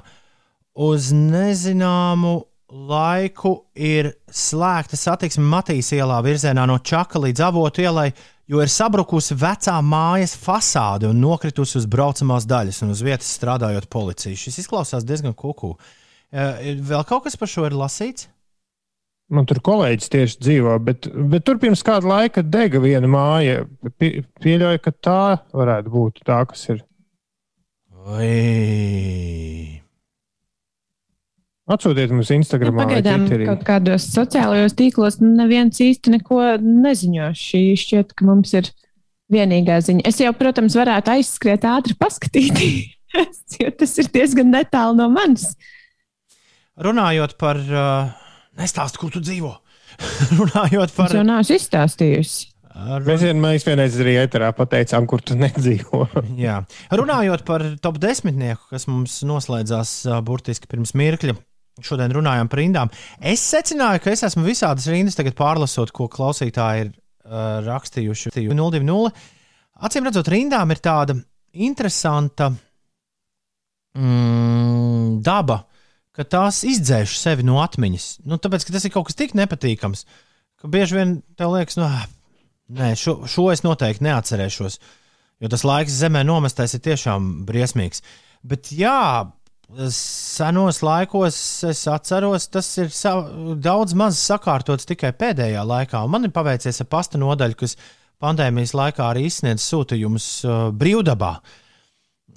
Uz nezināmu laiku ir slēgta satiksme Matīs ielā virzienā no Čaka līdz Avotu ielai, jo ir sabrukusi vecā mājas fasāde un nokritusi uz braucamās daļas, un uz vietas strādājot policija. Šis izklausās diezgan kuku. Uh, vēl kaut kas par šo ir lasīts? Man tur kolēģis tieši dzīvo, bet, bet tur pirms kāda laika dega viena māja. Pie, pieļauju, ka tā varētu būt tā, kas ir. Oi. Atsūtiet mums Instagram, Nu, Pagaidām kaut kādos sociālajos tīklos neviens īsti neko neziņo. Šī šķiet, ka mums ir vienīgā ziņa. Es jau, protams, varētu aizskriet ātri paskatīties, jo tas ir diezgan netālu no manis. Runājot par. Uh, Nestāst, kur tu dzīvo. Runājot Es par. jau neesmu izstāstījusi. Mēs, vien, mēs vienreiz arī ēterā pateicām, kur tu nedzīvo. Jā. Runājot par top desmitnieku, kas mums noslēdzās uh, burtiski pirms mirkļa. Šodien runājām par rindām. Es secināju, ka es esmu visādas rindas tagad pārlasot, ko klausītāji ir uh, rakstījuši. 020. Acīm redzot, rindām ir tāda interesanta mm, daba, ka tās izdzēš sevi no atmiņas. Nu, tāpēc, ka tas ir kaut kas tik nepatīkams, ka bieži vien tev liekas, nu, ā, nē, šo, šo es noteikti neatcerēšos. Jo tas laiks zemē nomestais ir tiešām briesmīgs. Bet jā, senos laikos es atceros, tas ir daudz maz sakārtots tikai pēdējā laikā. Man ir paveicies ar pasta nodaļu, kas pandēmijas laikā arī izsniedz sūtījumus uh, brīvdabā.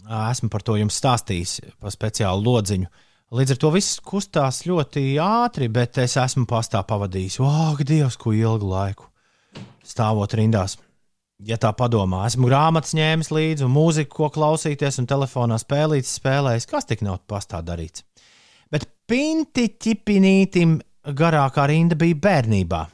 Esmu par to jums stāstījis pa speciālu lodziņu. Līdz ar to viss kustās ļoti ātri, bet es esmu pastā pavadījis, oh, Dievs, ko ilgu laiku stāvot rindās. Ja tā padomā, esmu grāmatas ņēmis līdzi, mūziku, ko klausīties, un telefonā spēlītas spēlējis. Kas tik nav pastā darīts? Bet pinti ķipinītim garākā rinda bija bērnībā.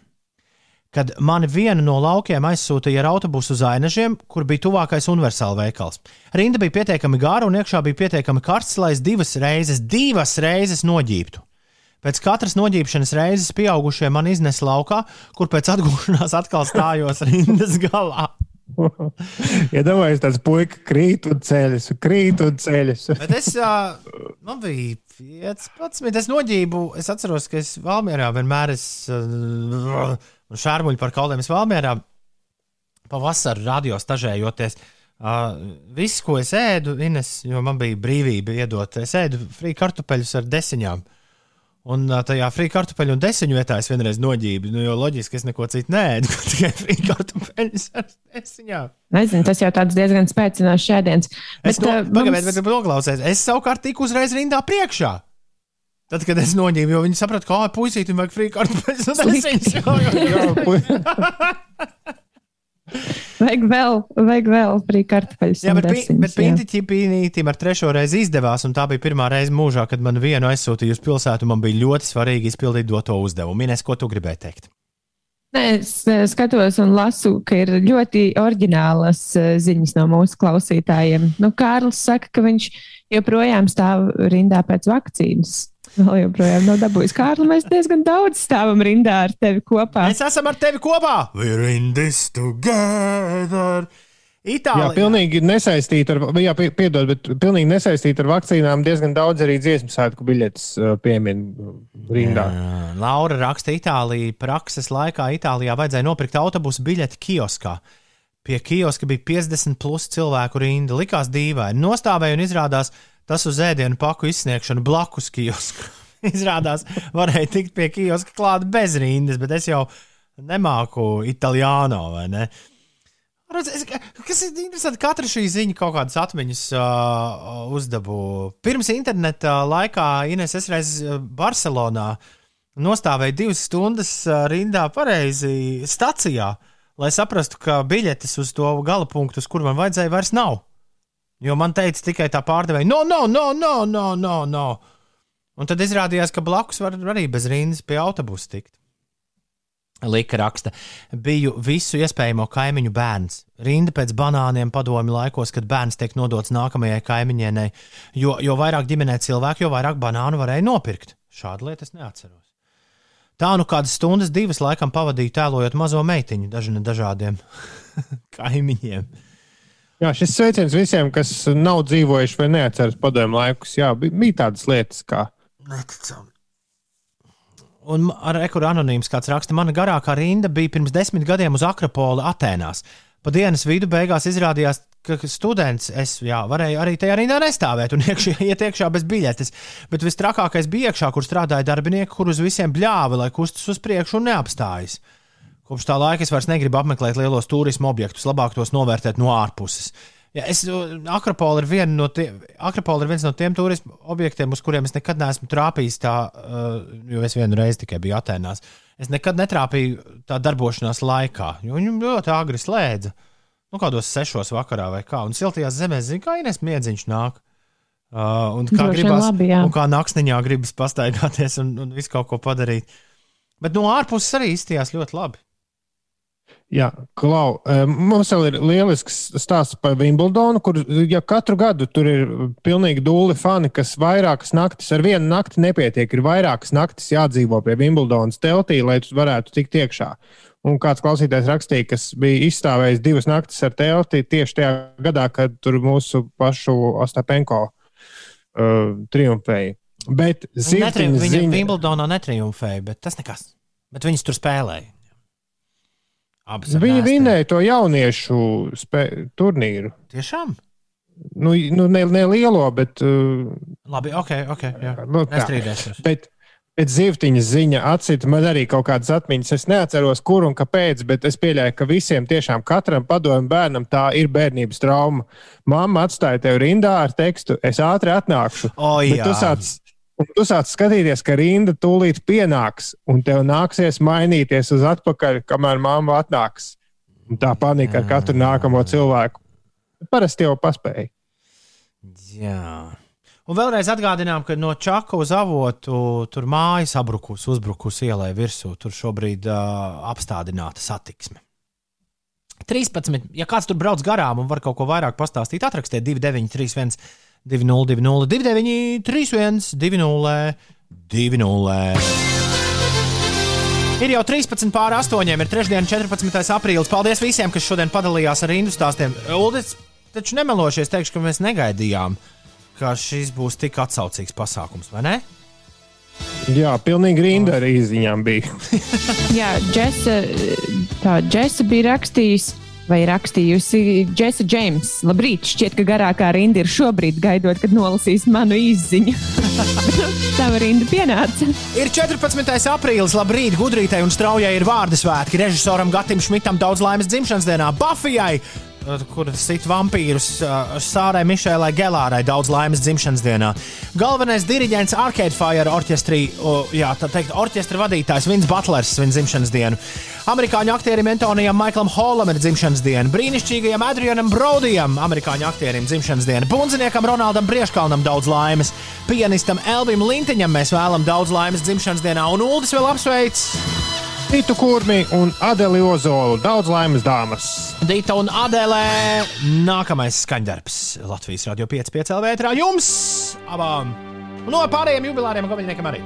Kad mani vienu no laukiem aizsūtīja ar autobusu uz ainažiem, kur bija tuvākais universāla veikals. Rinda bija pietiekami gara un iekšā bija pietiekami karsts, lai es divas reizes, divas reizes noģībtu. Pēc katras noģībšanas reizes pieaugušie man iznesa laukā, kur pēc atgūšanās atkal stājos rindas galā. Iedomājieties, tāds puika krīt un un krīt un ceļas. Bet es, ā, man bija 15, es noģību, es atceros, ka es Valmjerā vienmēr esmu šārmuļu par kauliem. Es Valmjerā pavasarī radio stažējoties. Uh, viss, ko es ēdu, Ines, jo man bija brīvība iedot, es ēdu frī kartupeļus ar desiņām. Un tajā frī kartupeļu un desiņu vietā es vienreiz noģību, nu, jo loģiski es neko citu nēdu, tikai frī kartupeļus ar desiņām. Nezinu, tas jau tāds diezgan spēcināts šēdiens. Es no, ā, pagaidiet, mums- bet noklausies. Es savukārt tiku uzreiz rindā priekšā. Tad, kad es noņēmu, jo viņi saprata, ka, ah, puisītim vajag frī kartupeļus un desiņus. Jā, pu- Vajag vēl, vajag vēl frī kartupeļus. Jā, bet, pi, desiņus, bet. Pinti ķipīnītim ar trešo reizi izdevās, un tā bija pirmā reize mūžā, kad man vienu aizsūtīja uz pilsētu. Man bija ļoti svarīgi izpildīt doto uzdevumu. Minēs, ko tu gribēji teikt? Nē, es eh, skatos un lasu, ka ir ļoti oriģinālas eh, ziņas no mūsu klausītājiem. Nu, Kārlis saka, ka viņš joprojām stāv rindā pēc vakcīnas. Vēl joprojām nav dabūjis. Kārli, mēs diezgan daudz stāvam rindā ar tevi kopā. Mēs esam ar tevi kopā! We're in this together! Jā, Itālijā. pilnīgi nesaistīta ar, jā, pie- piedod, bet pilnīgi nesaistīta ar vakcīnām. Diezgan daudz arī dziesmu svētku biļetes uh, piemin uh, rindā. Jā, Laura raksta, Itālijā prakses laikā Itālijā vajadzēja nopirkt autobusu biļeti kioskā. Pie kioska bija 50 plus cilvēku rinda. Likās dīvaini. Nostāvēja un izrādās tas uz ēdienu paku izsniegšanu blakus kioskam. izrādās, varēja tikt pie kioska klāt bez rindas, bet es jau nemāku itāļāno vai ne. Redz, Kas ir interesanti, katra šī ziņa kaut kādas atmiņas uh, uzdabū. Pirms interneta laikā Ines es reiz uh, Barcelonā nostāvēju divas stundas uh, rindā pareizi stacijā, lai saprastu, ka biļetes uz to gala punktu, kur man vajadzēja, vairs nav. Jo man teica tikai tā pārdevēja, no, no, no, no, no, no, no. Un tad izrādījās, ka blakus var arī bez rindas pie autobusa tikt. Lika raksta, biju visu iespējamo kaimiņu bērns. Rinda pēc banāniem padomi laikos, kad bērns tiek nodots nākamajai kaimiņienei, jo, jo vairāk ģimenē cilvēku, jo vairāk banānu varēja nopirkt. Šādu lietu es neatceros. Tā nu kādas stundas, divas laikam pavadīju tēlojot mazo meitiņu daži, dažādiem kaimiņiem. Jā, šis sveiciens visiem, kas nav dzīvojuši vai neatceras padomu laikus. Jā, bija, bija tādas lietas, kā Neticami. Un ar ekuru anonīms kāds raksta, mana garākā rinda bija pirms desmit gadiem uz Akropoli Atēnās. Pa dienas vidu beigās izrādījās, ka students es jā, varēju arī tajā rindā nestāvēt un iekšā, iet iekšā bez biļetes. Bet vistrakākais bija iekšā, kur strādāja darbinieki, kur uz visiem bļāva, lai kustas uz priekšu un neapstājas. Kopš tā laika es vairs negribu apmeklēt lielos turismu objektus, labāk tos novērtēt no ārpuses. Ja, es, Akropola ir, viena no tie, Akropola ir viens no tiem turismu objektiem, uz kuriem es nekad neesmu trāpījis. Tā, uh, jo es vienu reizi tikai biju Atenās. Es nekad netrāpīju tā darbošanās laikā, jo viņi ļoti agri slēdza. Nu, kādos sešos vakarā vai kā. Un siltajās zemēs zina, kā Ines miedziņš nāk. Uh, un kā Droši gribas, labi, jā. un kā naktsniņā gribas pastaigāties un, un visu kaut ko padarīt. Bet no ārpuses arī izstījās ļoti labi. Jā, Klau, eh, mums vēl ir lielisks stāsts par Wimbledonu, kur ja katru gadu tur ir pilnīgi dūli fani, kas vairākas naktis, ar vienu nakti nepietiek, ir vairākas naktis jādzīvo pie Wimbledonas teltī, lai tu varētu tikt iekšā. Un kāds klausītājs rakstīja, kas bija izstāvējis divas naktis ar telti tieši tajā gadā, kad tur mūsu pašu Ostapenko uh, triumfēja. Bet Netri, zirdziņas viņa ziņa, Wimbledonā netriumfēja, bet tas nekas. Bet viņas tur spēlēja. Abas viņi vinēja to jauniešu spē, turnīru. Tiešām? Nu, nu ne, ne lielo, bet uh, Labi, ok, ok. Jā. Nu, tā. Nestrīdēšos. Bet, bet zivtiņas ziņa atcita man arī kaut kādas atmiņas. Es neatceros, kur un kāpēc, bet es pieļauju, ka visiem tiešām katram padomju bērnam tā ir bērnības trauma. Mamma atstāja tevi rindā ar tekstu, es ātri atnākšu. O, Bet jā. tu sāc, tu sāc skatīties, ka rinda tūlīt pienāks, un tev nāksies mainīties uz atpakaļ, kamēr mamma atnāks. Un tā panika ar katru nākamo cilvēku. Parasti jau paspēja. Jā. Un vēlreiz atgādinām, ka no Čaka uz avotu tur mājas sabrukus, uzbrukus ielai virsū. Tur šobrīd uh, apstādināta satiksme. 13. Ja kāds tur brauc garām un var kaut ko vairāk pastāstīt, atrakstiet 2931, 2020, 2931, 2020. Ir jau 13 pār 8, ir trešdiena, 14. aprīlis. Paldies visiem, kas šodien padalījās ar rindu stāstiem. Uldis, taču nemelošies, teikšu, ka mēs negaidījām, ka šis būs tik atsaucīgs pasākums, vai ne? Jā, pilnīgi rinda arī izziņām bija. Jā, Džesa, tā Džesa bija rakstījusi. Vai rakstījusi Džesa Džeims? Labrīt, šķiet, ka garākā rinda ir šobrīd gaidot, kad nolasīs manu izziņu. Tava rinda pienāca. Ir 14. aprīlis, labrīt, gudrītai un straujai ir vārdu svētki. Režisoram Gatim Šmitam daudz laimes dzimšanas dienā, Bafijai, kur sit vampīrus, Sārai Mišēlai Gelārai daudz laimes dzimšanas dienā. Galvenais diriģents Arcade Fire orķestrī, jā, tā teikt, orķestra vadītājs Vins Butlers svin dzimšanas dienu. Amerikāņu aktierim Antonijam Maiklam Holam ir dzimšanas diena, brīnišķīgajam Adrianam Brodijam, amerikāņu aktierim dzimšanas diena, bundziniekam Ronaldam Brieškalnam daudz laimes, pianistam Elvim Lintiņam mēs vēlam daudz laimes dzimšanas dienā, un Uldis vēl apsveic Rītu Kurmi un Adeli Ozolu. Daudz laimes dāmas. Dita un Adēlē. Nākamais skaņdarbs Latvijas Radio 5,5 LV jums abām. No pārējiem jubilāriem gabaļniekiem arī.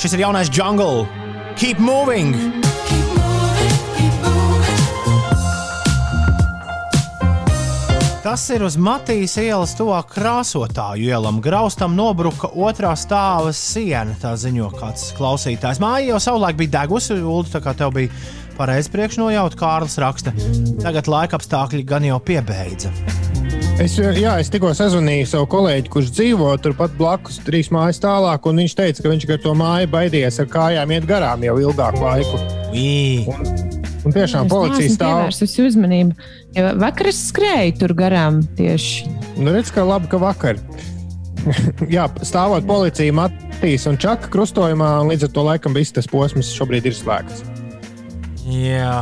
Šis ir jaunais jungle. Keep moving! Tas ir uz Matīs ielas tuvāk krāsotāju ielam. Graustam nobruka otrā stāva siena. Tā ziņo kāds klausītājs. Māja jau savulaik bija degusi, Ulu, tā kā tev bija pareizi priekšnojauta. Kārlis raksta, tagad laika apstākļi gan jau piebeidza. Es, jā, es tikko sazvanīju savu kolēģi, kurš dzīvo turpat blakus, trīs mājas tālāk, un viņš teica, ka viņš ar to māju baidījies ar kājām iet garām jau ilgāku laiku. Ui. Un tiešām policija stāv. pievērsusi uzmanību. Jo vakar es skrēju tur garām tieši. Nu, redz, ka labi, ka vakar. jā, stāvot policija Matīs un Čaka krustojumā, un līdz ar to laikam viss tas posms šobrīd ir slēgts. Jā,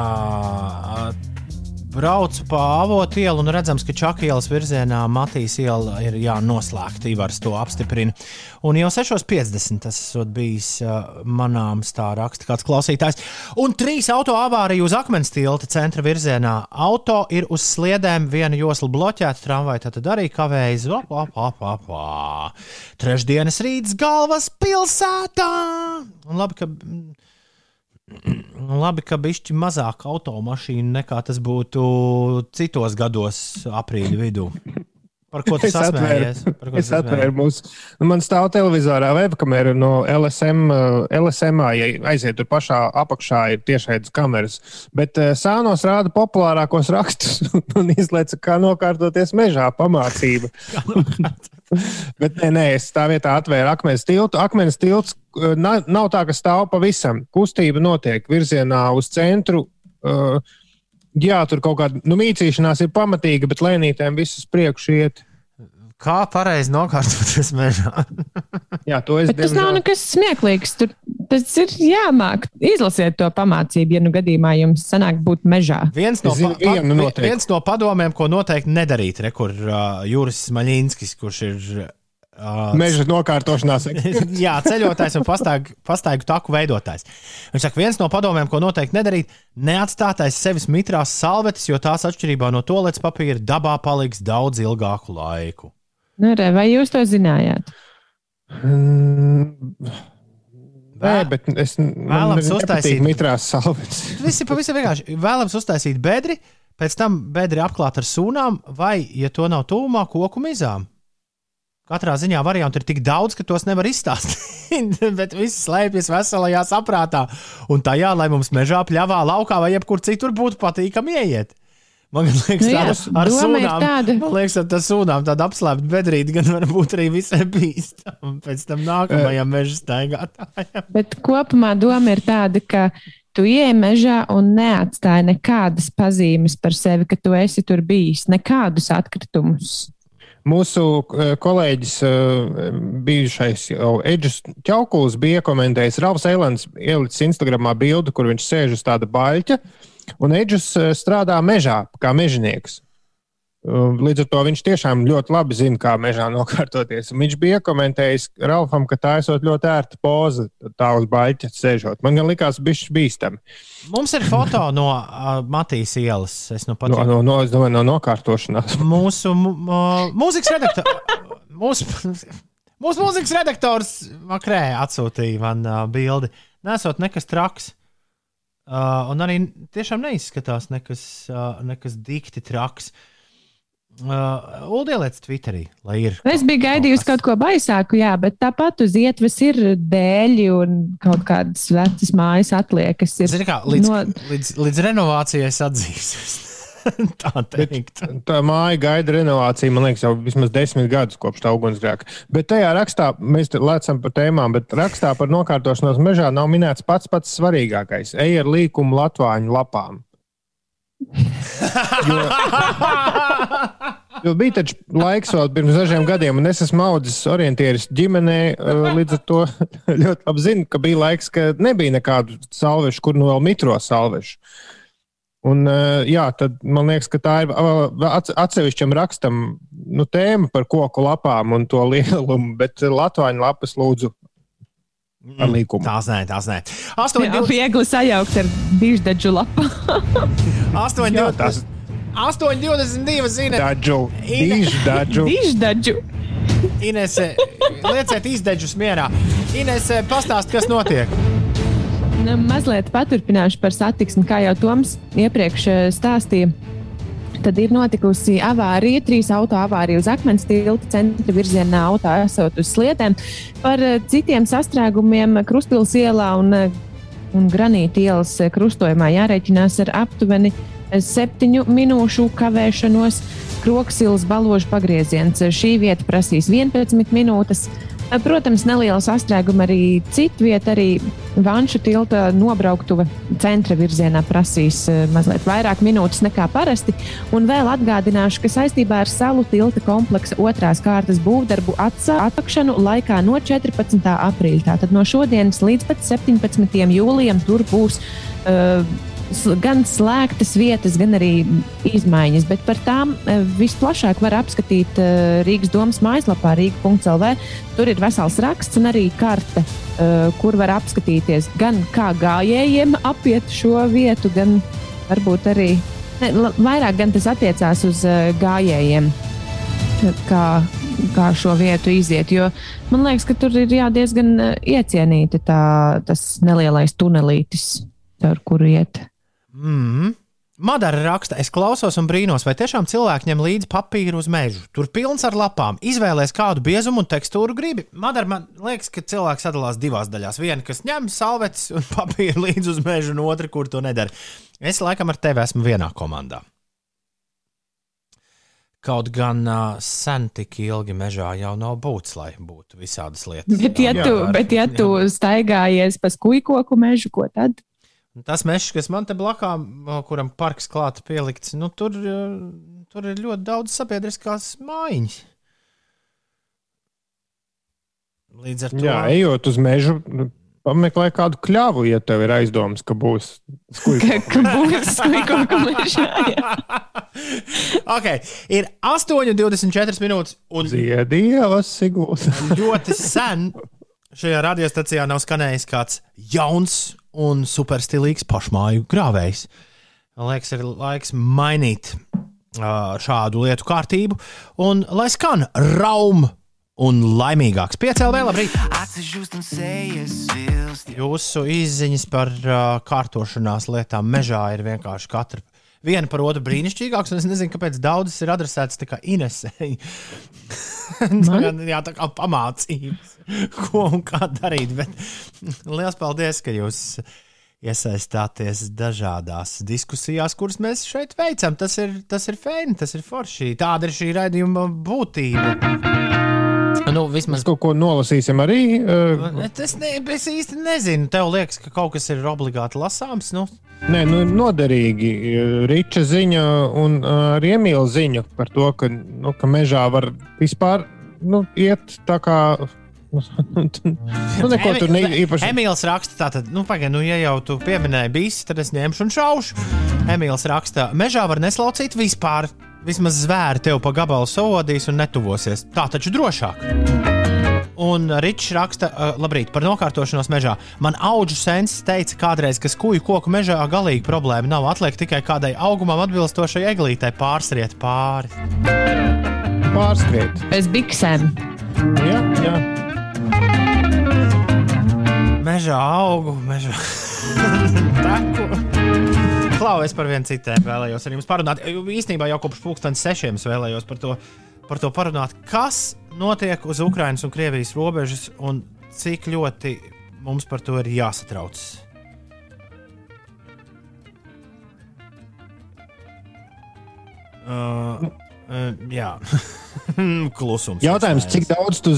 braucu pa avotu ielu un redzams, ka Čakielas virzienā Matīs iela ir jā, noslēgta. Ivars to apstiprina. Un jau 6.50 tas bijis manāms, tā raksta kāds klausītājs. Un trīs auto avāriju uz akmens tilta centra virzienā. Auto ir uz sliedēm, viena josla bloķēta, tramvaja tad arī kavējas. Op, op, op, op, op. Trešdienas rīts galvas pilsētā! Un labi, ka Labi, ka bišķi mazāk automašīnu nekā tas būtu citos gados, aprīļa vidū. Par ko tas ko Es atvēru mūsu. Nu, man stāv televizorā webkamera no LSM. uh, LSMā, ja aiziet tur pašā apakšā, ir tiešais kameras. Bet uh, sānos rāda populārākos rakstus un izlaica, kā nokārtoties mežā pamācība. Bet nē, nē, es tā vietā atvēru akmens tiltu. Akmens tilts na- nav tā, ka stāv pavisam. Kustība notiek virzienā uz centru. Uh, Jā, tur kaut kāda nu, mītīšanās ir pamatīga, bet lēnītēm viss uz priekšu iet. Kā pareizi nokārtoties mežā? Jā, to es Bet tas nav nekas smieklīgs. Tur, tas ir jāmāk. Izlasiet to pamācību, ja nu gadījumā jums sanāk būt mežā. Viens no, zinu pa, pa, vienu noteikti. viens no padomiem, ko noteikti nedarīt, re, kur uh, Juris Maļinskis, kurš ir uh, meža nokārtošanās. Jā, ceļotājs un pastaigu, pastaigu taku veidotājs. Viņš saka, viens no padomiem, ko noteikti nedarīt, neatstātais sevis mitrās salvetes, jo tās atšķirībā no toaletes papīra dabā paliks daudz ilgāku laiku. Nu, re, vai jūs to zinājāt? Mm, Nē, bet es Vēlams uztaisīt- mitrās salvetes. Tas ir pavisam vienkārši. Vēlams uztaisīt bedri, pēc tam bedri apklāt ar sūnām, vai, ja to nav tūmā, koku mizām. Katrā ziņā variantu ir tik daudz, ka tos nevar izstāstīt. Bet viss slēpjas veselajā saprātā. Un tajā, lai mums mežā, pļāvā, laukā vai jebkur citur būtu patīkami ieiet. Man liekas, Nu jā, ar ir sūnām, tāda. man liekas, ar tā sūnām tāda apslēpta bedrīte gan var būt arī visai bīstama. Pēc tam nākamajam meža staigātājam. Bet kopumā doma ir tāda, ka tu ieej mežā un neatstāji nekādas pazīmes par sevi, ka tu esi tur bijis, nekādus atkritumus. Mūsu eh, kolēģis, eh, bijušais Edžers Čaukulis, bija komentējis, Rāvs Eilants ielicis Instagramā bildi, kur viņš sēž uz tāda baļķa, un Edžers eh, strādā mežā kā mežonieks. Uh, Līdz ar to viņš tiešām ļoti labi zina, kā mežā nokārtoties. Un Viņš bija komentējis Ralfam, ka tā esot ļoti ērta poza, tā uz baļķa sēžot. Man gan likās, bija bīstami. Mums ir foto no uh, Matīs ielas. Es nu pat No, no, no, domāju, no nokārtošanās. mūsu mūzikas redaktors. Mūsu, mūsu mūzikas redaktors Makrē atsūtīja man uh, bildi. Nesot nekas traks. Uh, un arī tiešām neizskatās nekas, uh, nekas dikti traks. Uh, Ulu ieliec Twitterī, lai ir. Es biju gaidījusi kaut ko baisāku, jā, bet tāpat uz ietves ir dēļi un kaut kādas vecas mājas atliekas. Ir Zini, kā, līdz, no- līdz, līdz renovācijai es atzīšos. Tā teikt. Tā māja gaida renovāciju, man liekas, jau vismaz desmit gadus kopš tā ugunsgrēka. Bet tajā rakstā, mēs lecam par tēmām, bet rakstā par nokārtošanos mežā nav minēts pats pats svarīgākais - ej ar līkumu latvāņu lapām. Jo, jo bija taču laiks vēl pirms dažiem gadiem, un es esmu audzis orientieris ģimenē. eh, Līdz ar to ļoti labi zinu, ka bija laiks, ka nebija nekādu salvešu, kur nu vēl mitro salvešu. Un, eh, jā, tad man liekas, ka tā ir atsevišķam rakstam nu, tēma par koku lapām un to lielumu, bet Latvijas lapas lūdzu līkumu. Tās nē, tās nē. Jā, 8, viegli sajaukt ar diždaģu lapu. 8, Jā, tas 8, 22 zina. dažu, dažu. Diždaģu. Inese, lieciet izdeģus mierā. Inese, pastāst, kas notiek. Nu, Mazliet paturpināšu par satiksmi, kā jau Toms iepriekš eh, stāstīja. Tad ir notikusi avārija, trīs auto avārija uz akmens tilta centra virzienā, auto esot uz sliedēm. Par eh, citiem sastrēgumiem Krustpils ielā un, eh, un Granīta ielas krustojumā jārēķinās ar aptuveni septiņu minūšu kavēšanos. Kroksilas baložu pagrieziens. Šī vieta prasīs 11 minūtes. Eh, Protams, neliela sastrēguma arī citu vietu, arī Vanšu tilta nobrauktuve centra virzienā prasīs eh, mazliet vairāk minūtes nekā parasti. Un vēl atgādināšu, ka saistībā ar salu tilta kompleksa otrās kārtas būvdarbu atsā- atsākšanu laikā no 14. aprīļa. Tātad no šodienas līdz pat 17. jūlijam tur būs. Uh, Gan slēgtas vietas, gan arī izmaiņas, bet par tām eh, visplašāk var apskatīt eh, Rīgas domas mājaslapā, Rīga.CLV. Tur ir vesels raksts un arī karte, eh, kur var apskatīties gan kā gājējiem apiet šo vietu, gan varbūt arī ne, vairāk gan tas attiecās uz gājējiem, kā, kā šo vietu iziet. Jo man liekas, ka tur ir jā, diezgan iecienīti tā, tas nelielais tunelītis, caur kuru iet. Mm. Madara raksta, es klausos un brīnos, vai tiešām cilvēki ņem līdzi papīru uz mežu. Tur pilns ar lapām. Izvēlēs kādu biezumu un tekstūru gribi. Madara, man liekas, ka cilvēks sadalās divās daļās. Viena, kas ņem salvetes un papīru līdzi uz mežu, un otra, kur to nedara. Es laikam ar tevi esmu vienā komandā. Kaut gan uh, sen tik ilgi mežā jau nav būts, lai būtu visādas lietas. Bet, ja Jā, tu, var- bet, ja tu staigājies pa skūjkoku mežu, ko tad? Tas mežs, kas man te blakām, kuram parks klāts pielikts, nu, tur, eh, tur ir ļoti daudz sabiedriskās mājiņas. Līdz ar to Jā, ejot uz mežu, nu, pameklē kādu kļavu, ja tev ir aizdoms, ka būs Ka, skuja. ka būs skūpstūra mežā. jā. ok, ir 8,24 minūtes. Un Ziedievas, Sigūs. ļoti sen šajā radiostacijā nav skanējis kāds jauns un superstilīgs pašmāju grāvējs. Man liekas, ir laiks mainīt ā, šādu lietu kārtību, un lai skan raum un laimīgāks. Piecēlē, labrīt! Jūsu izziņas par uh, kārtošanās lietām mežā ir vienkārši katra. Viena par otru brīnišķīgāks, un es nezinu, kāpēc daudzas ir adresētas tā kā Inesei. Tā kā, Jā, tā kā pamācības, ko un kā darīt. Bet liels paldies, ka jūs iesaistāties dažādās diskusijās, kuras mēs šeit veicam. Tas ir, tas ir fēni, tas ir forši. Tāda ir šī raidījuma būtība. Nu, vismaz Mēs kaut ko nolasīsim arī. Uh, Es, ne, es īsti nezinu, tev liekas, ka kaut kas ir obligāti lasāms. Nu, Nē, nu, noderīgi. Riča ziņa un uh, arī Emīļa ziņa par to, ka, nu, ka mežā var vispār nu, iet tā kā. Nu, neko tur īpaši. Emīls raksta, tātad, nu, pagaidi, nu, ja jau tu pieminēji bijis, tad es ņemšu un šaušu. Emīls raksta, mežā var neslaucīt vispār. Vismaz zvēri tev pa gabalu savādīs un netuvosies. Tā taču drošāk. Un Ričs raksta, uh, labrīt, par nokārtošanos mežā. Man augu sens teica kādreiz, ka skuju koku mežā galīgi problēma nav. Atliek tikai kādai augumam atbilstošai eglītei pārsriet pāri. Pārskriet. Bez biksēm. Jā, jā. Mežā augu, mežā taku. Klau, es par vienu citu vēlējos ar jums parunāt. Īstenībā jau kopš pulkstenes sešiem vēlējos par to, par to parunāt, kas notiek uz Ukrainas un Krievijas robežas un cik ļoti mums par to ir jāsatraucas. Uh, uh, jā, klusums. Jautājums, cik daudz, tu,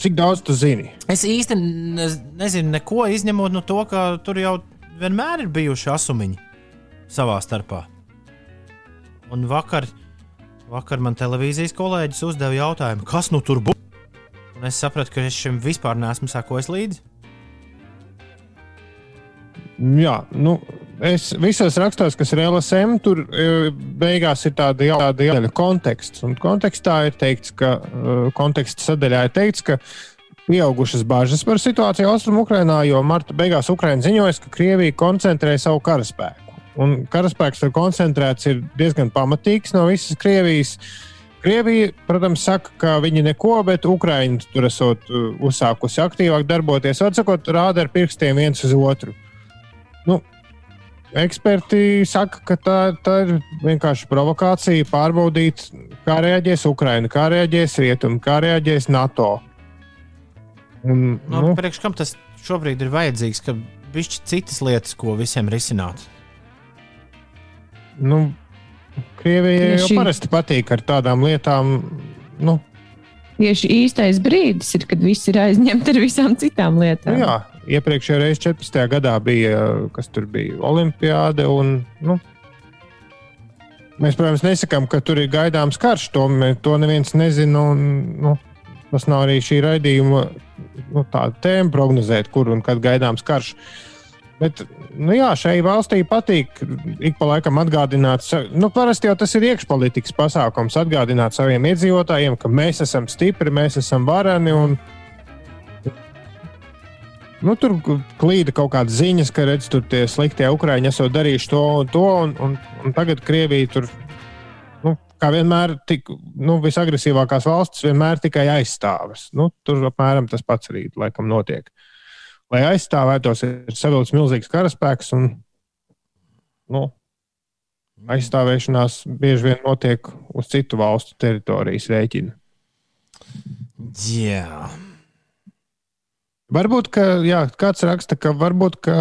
cik daudz tu zini? Es īsti ne, nezinu neko, izņemot no to, ka tur jau vienmēr ir bijuši asumiņi savā starpā. Un vakar, vakar man televīzijas kolēģis uzdeva jautājumu, kas nu tur būs. Un es sapratu, ka es šim vispār neesmu sekojis līdzi. Jā, nu, es visos rakstos, kas ir LSM, tur e, beigās ir tāda jau tāda daļa konteksts. Un kontekstā ir teikts, ka e, konteksta sadaļā ir teikts, ka pieaugušas bažas par situāciju Austrumukrainā, jo marta beigās Ukraina ziņoja, ka Krievija koncentrē savu karaspēku. Un karaspēks tur koncentrēts ir diezgan pamatīgs no visas Krievijas. Krievija, protams, saka, ka viņi neko, bet Ukraiņa tur esot uh, uzsākusi aktīvāk darboties. Atsakot, rāda ar pirkstiem viens uz otru. Nu, eksperti saka, ka tā, tā ir vienkārši provokācija pārbaudīt, kā reaģēs Ukraiņa, kā reaģēs Rietumi, kā reaģēs NATO. Un, Nu, nu, Priekš kam tas šobrīd ir vajadzīgs, ka bišķi citas lietas, ko visiem risināt? Nu, Krievijai jau Tieši- parasti patīk ar tādām lietām. Nu, Tieši īstais brīdis ir, kad viss ir aizņemts ar visām citām Nu, lietām. jā, iepriekšējā reizē, 14. gadā, bija kas tur bija Olimpiāda. Un, nu, mēs, protams, nesakām, ka tur ir gaidāms karš. To, to neviens nezina. Un, nu, tas nav arī šī raidījuma nu, tēma prognozēt, kur un kad gaidāms karš. Bet, nu jā, šai valstī patīk ik pa laikam atgādināt, nu, parasti jau tas ir iekšpolitikas pasākums, atgādināt saviem iedzīvotājiem, ka mēs esam stipri, mēs esam vareni. Un, Nu, tur klīda kaut kādas ziņas, ka redz, tur tie sliktie ukrāņi esat darījuši to un to, un, un, un tagad Krievija tur, nu, kā vienmēr, tik, nu, visagresīvākās valstis vienmēr tikai aizstāvas. Nu, tur apmēram tas pats arī laikam notiek. Lai aizstāvētos, ir savilcis milzīgs karaspēks, un nu, aizstāvēšanās bieži vien notiek uz citu valstu teritorijas rēķina. Jā, Varbūt, ka jā, kāds raksta, ka varbūt ka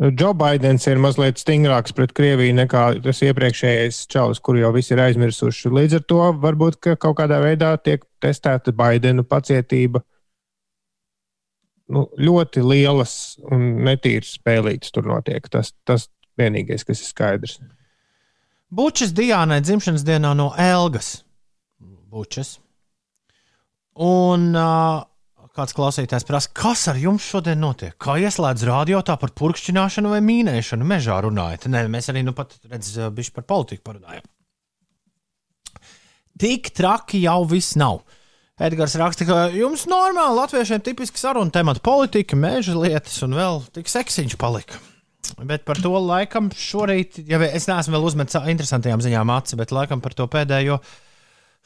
Džo Baidens ir mazliet stingrāks pret Krieviju nekā tas iepriekšējais čalis, kuru jau visi ir aizmirsuši. Līdz ar to varbūt ka kaut kādā veidā tiek testēta Baidena pacietība. Nu, ļoti lielas un netīras spēlītas tur notiek. Tas, tas vienīgais, kas ir skaidrs. Bučas Diānai dzimšanas dienā no Elgas. Bučas. Un uh, kāds klausītājs prasa, kas ar jums šodien notiek? Kā ieslēdz radio tā par purkšķināšanu vai mīnēšanu mežā runājat? Nē, mēs arī nu pat redzam, bišķi par politiku parunājam. Tik traki jau viss nav. Edgars raksta, ka jums normāli latviešiem tipiski saruna temata politika, meža lietas un vēl tik seksiņš palika. Bet par to laikam šorīt, ja es neesmu vēl uzmetis interesantajām ziņām aci, bet laikam par to pēdējo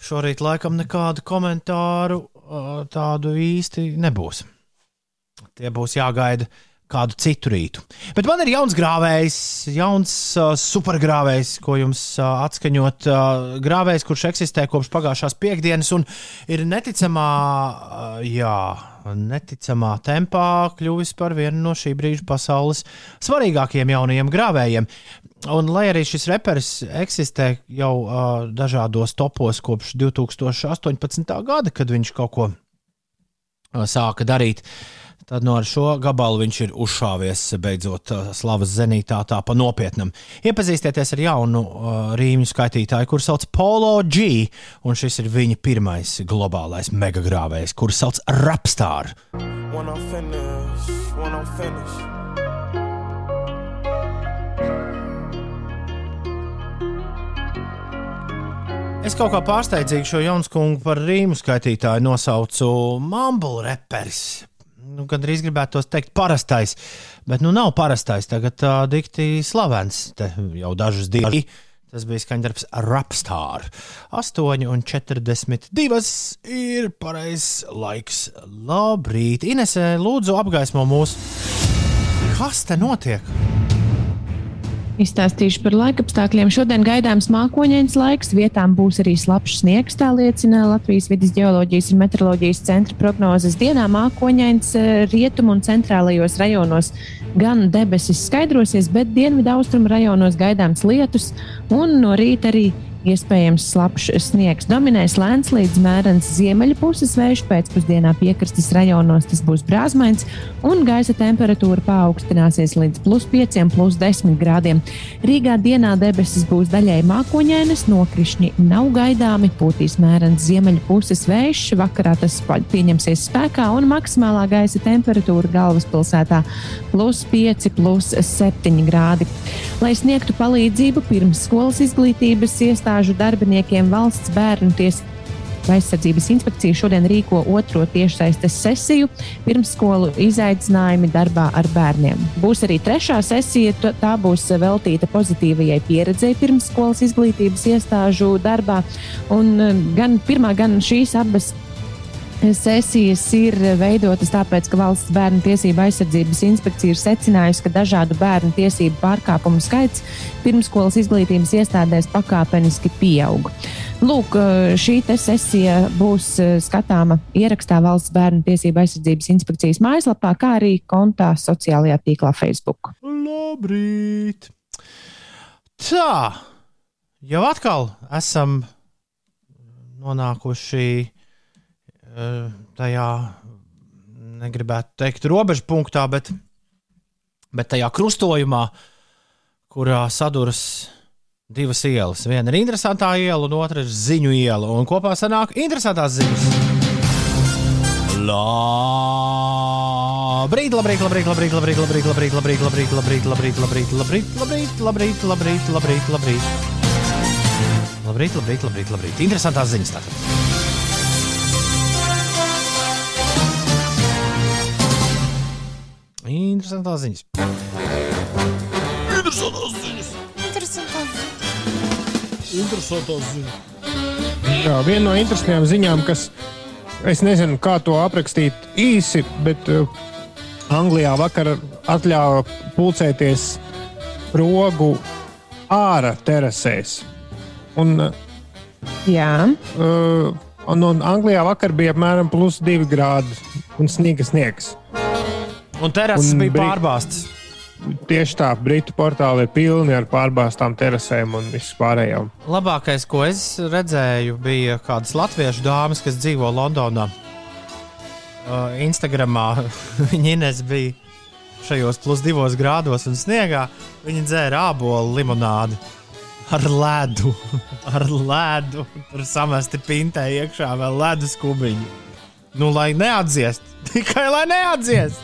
šorīt laikam nekādu komentāru tādu īsti nebūs. Tie būs jāgaida kādu citu rītu. Bet man ir jauns grāvējs, jauns uh, supergrāvējs, ko jums uh, atskaņot. Uh, grāvējs, kurš eksistē kopš pagājušās piekdienas un ir neticamā, uh, jā, neticamā tempā kļuvis par vienu no šī brīža pasaules svarīgākajiem jaunajiem grāvējiem. Un, lai arī šis reperis eksistē jau uh, dažādos topos kopš 2018. gada, kad viņš kaut ko uh, sāka darīt, tad no šo gabalu viņš ir uzšāvies beidzot uh, slavas zenītā tā pa nopietnam. Iepazīstieties ar jaunu uh, rīņu skaitītāju, kurš sauc Polo G, un šis ir viņa pirmais globālais megagrāvējs, kurš sauc Rapstar. Es kaut kā pārsteidzīgi šo Janskungu par rīmu skaitītāju nosaucu Mumble reperis. Nu, Gan drīz gribētu teikt, parastais, bet nu nav parastais. Tagad tā dikti slavens te jau dažus dienas. Tas bija skaņdarbs Rapstar. 8,42 ir pareizs laiks. Labrīt, Inesē, lūdzu, apgaismo mūs. Kas te notiek? Izstāstīšu par laikapstākļiem. Šodien gaidāms mākoņains laiks, vietām būs arī slapjš sniegs. Tā liecina Latvijas vidus geoloģijas un meteoroloģijas centra prognozes. Dienā mākoņains eh, rietumu un centrālajos rajonos gan debesis skaidrosies, bet dienvidu austrumu rajonos gaidāms lietus un no rīta arī Iespējams, slapjš sniegs dominēs lēns līdz mērens ziemeļu puses vējš. Pēcpusdienā piekrastes rajonos tas būs brāzmains, un gaisa temperatūra paaugstināsies līdz plus 5, plus 10 grādiem. Rīgā dienā debesis būs daļai mākoņainas, nokrišņi nav gaidāmi, pūtīs mērens ziemeļu puses vējš. Vakarā tas pieņemsies spēkā, un maksimālā gaisa temperatūra galvaspilsētā plus 5, plus 7 grādi. Lai sniegtu palīdzību pirms skolas izglītības iestādes, iestāžu darbiniekiem valsts bērnu tiesību. Aizsardzības inspekcija šodien rīko otro tiešsaistes sesiju pirmsskolu izaicinājumi darbā ar bērniem. Būs arī trešā sesija, tā būs veltīta pozitīvajai pieredzei pirmsskolas izglītības iestāžu darbā. Un gan pirmā, gan šīs abas Sesijas ir veidotas tāpēc, ka Valsts bērnu tiesību aizsardzības inspekcija ir secinājusi, ka dažādu bērnu tiesību pārkāpumu skaits pirmskolas izglītības iestādēs pakāpeniski pieaug. Lūk, šī sesija būs skatāma ierakstā Valsts bērnu tiesību aizsardzības inspekcijas mājaslapā, kā arī kontā sociālajā tīklā Facebook. Labrīt! Tā, jau atkal esam nonākuši tajā, negribētu teikt, robežu punktā, bet, bet tajā krustojumā, kurā saduras divas ielas. Viena ir interesantā iela, un otra ir ziņu iela. Un kopā sanāk interesantās ziņas. Labrīt, labrīt, labrīt, labrīt, labrīt, labrīt, labrīt, labrīt, labrīt, labrīt, labrīt, labrīt, labrīt, labrīt, labrīt, labrīt, labrīt, labrīt. Labrīt, labrīt, labrīt, labrīt. Interesantās ziņas tātad. Interesantās ziņas. Interesantās ziņas. Interesantās ziņas. Jā, viena no interesantajām ziņām, kas es nezinu, kā to aprakstīt īsi, bet uh, Anglijā vakar atļāva pulcēties rogu ārā terasēs. Un, Jā, uh, un, un Anglijā vakar bija apmēram plus 2 grādi un sniegs sniegs. Un terases Un bija Brit- pārbāztas. Tieši tā, Britu portāli ir pilni ar pārbāztām terasēm un vispārējām. Labākais, ko es redzēju, bija kādas latviešu dāmas, kas dzīvo Londonā. uh, Instagramā viņa Ines bija šajos plus divos grādos un sniegā. Viņa dzēra ābolu limonādi ar ledu. Ar ledu. Tur samesti pintē iekšā vēl ledus kubiņu. Nu, lai neatdziest. Tikai lai neatdziest.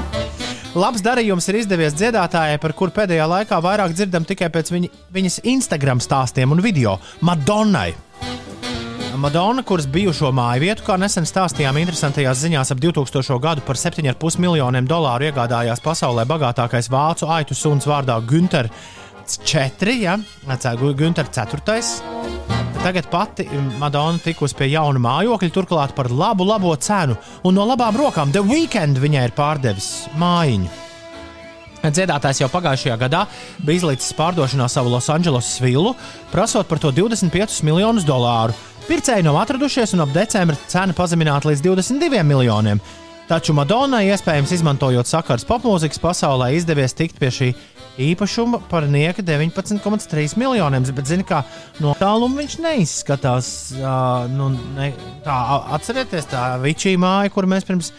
Labs darījums ir izdevies dziedātājai, par kuru pēdējā laikā vairāk dzirdam tikai pēc viņa, viņas Instagram stāstiem un video - Madonnai. Madonna, kuras bijušo māju vietu, kā nesen stāstījām interesantajās ziņās, ap 2000. gadu par 7,5 miljoniem dolāru iegādājās pasaulē bagātākais vācu aitu suns vārdā Gunter 4, ja? Gunter 4. Tagad pati Madonna tikusi pie jauna mājokļa, turklāt par labu, labo cenu, un no labām rokām The Weekend viņai ir pārdevis mājiņu. Dziedātājs jau pagājušajā gadā bija izlicis pārdošanā savu Losandželosas vilu, prasot par to 25 miljonus dolāru. Pircēji nav atradušies, un ap decembra cena pazemināta līdz 22 miljoniem. Taču Madonnai, iespējams, izmantojot sakars popmūzikas pasaulē, izdevies tikt pie šī īpašuma par nieka 19,3 miljoniem. Bet, zini, kā no tāluma viņš neizskatās. Uh, nu, ne, tā, atcerieties, tā Vičī māja, kur mēs pirms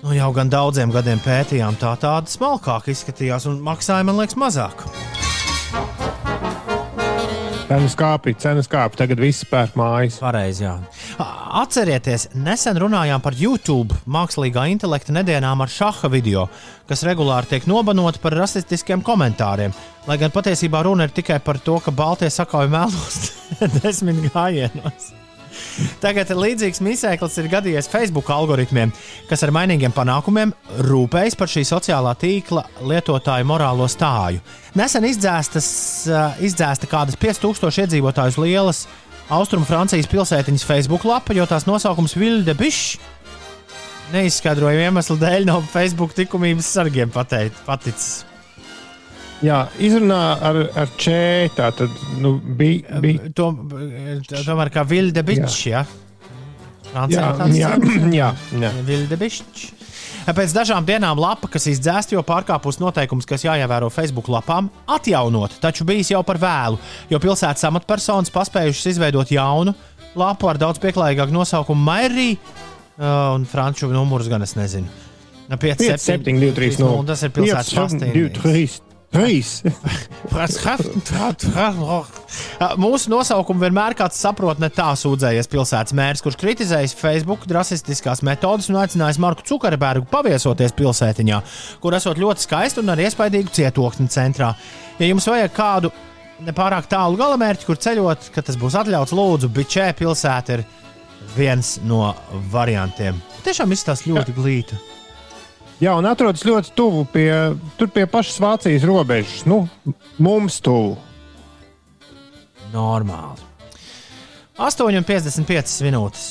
nu, jau gan daudziem gadiem pētījām, tā tāda smalkāka izskatījās un maksāja, man liekas, mazāk. Cenas kāpj, cenas kāpj. Tagad viss pērk mājas. Pareizi, jā. Atcerieties, nesen runājām par YouTube mākslīgā intelekta nedēļām ar šaha video, kas regulāri tiek nobanoti par rasistiskiem komentāriem. Lai gan patiesībā runa ir tikai par to, ka Baltijas sakauj melos desmit gājienos. Tagad līdzīgs mīsēklis ir gadījies Facebook algoritmiem, kas ar mainīgiem panākumiem rūpējas par šī sociālā tīkla lietotāju morālo stāju. Nesen izdzēstas, eh, izdzēsta kādas 5000 iedzīvotājus lielas Austrumu Francijas pilsētiņas Facebook lapa, jo tās nosaukums Vilde Bišs neizskaidrojumu iemeslu dēļ no Facebook likumības sargiem pateikt, paticis. Jā, izrunā ar, ar čēju. Tā tad nu, bija. bija To, tomēr kā Vilde ja? Francijā jā, tāds jā, jā, jā. Vildebišķis. Pēc dažām dienām lapa, kas izdzēsta, jo pārkāpus noteikumus, kas jāievēro Facebook lapām, atjaunot, taču bijis jau par vēlu, jo pilsētas amatpersonas paspējušas izveidot jaunu lapu ar daudz pieklājīgāku nosaukumu Mairī, uh, un franču numurus gan es nezinu. 5, 5, 7, 2, 3, 0. Tas ir pilsētas 2, 3. 3. Mūsu nosaukumu vienmēr kāds saprot, ne tā sūdzējies pilsētas mērs, kurš kritizējis Facebook rasistiskās metodes un aicinājis Marku Zukerbergu paviesoties pilsētiņā, kur esot ļoti skaisti un ar iespaidīgu cietoksni centrā. Ja jums vajag kādu nepārāk tālu galamērķi, kur ceļot, kad tas būs atļauts, lūdzu, Bičē pilsēta ir viens no variantiem. Tiešām izstāsta ļoti glīti. Jā, un atrodas ļoti tuvu pie, tur pie pašas Vācijas robežas. Nu, mums tuvu. Normāli. 8,55 minūtes.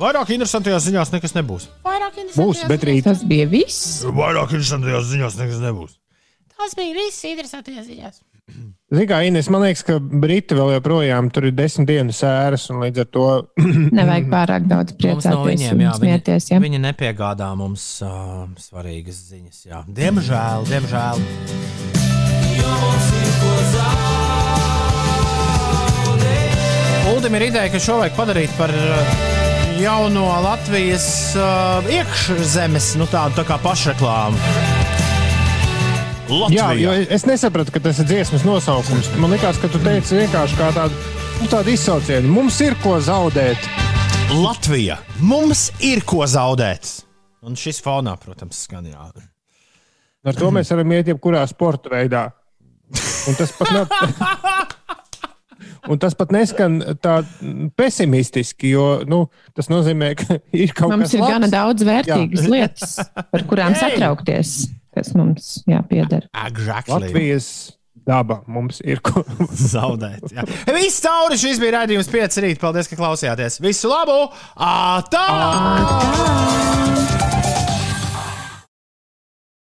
Vairāk interesantajās ziņās nekas nebūs. Vairāk Būs, bet rīt. Tas bija viss. Vairāk interesantajās ziņās nekas nebūs. Tas bija viss interesantajās ziņās. Zini, kā Ines, man liekas, ka Briti vēl joprojām tur ir desmit dienas sēras, un līdz ar to Nevajag pārāk daudz Mums no priecāties viņiem, jā, smieties. viņi, Ja? viņi nepiegādā mums uh, svarīgas ziņas. Jā. Diemžēl, diemžēl. Uldim ir ideja, ka šo vajag padarīt par jauno Latvijas uh, iekšzemes, nu tādu tā kā pašreklāmu. Jā, Latvija. jo es nesapratu, ka tas ir dziesmas nosaukums. Man liekas, ka tu teici vienkārši kā tādu, nu, tādu izsaucienu. Mums ir ko zaudēt. Latvija. Mums ir ko zaudēt. Un šis fonā, protams, skan jā. Ar to mēs varam iet jebkurā sporta veidā. Un tas pat, ne... Un tas pat neskan tā pesimistiski, jo nu, tas nozīmē, ka ir kaut Mums kas ir labs. gana daudz vērtīgas Jā. lietas, par kurām Hey! satraukties, kas mums jāpiedara. Exactly. Latvijas daba mums ir ko. zaudēt. Jā. Viss cauri šis bija raidījums 5 rīt. Paldies, ka klausījāties. Visu labu! Ātā! Tā.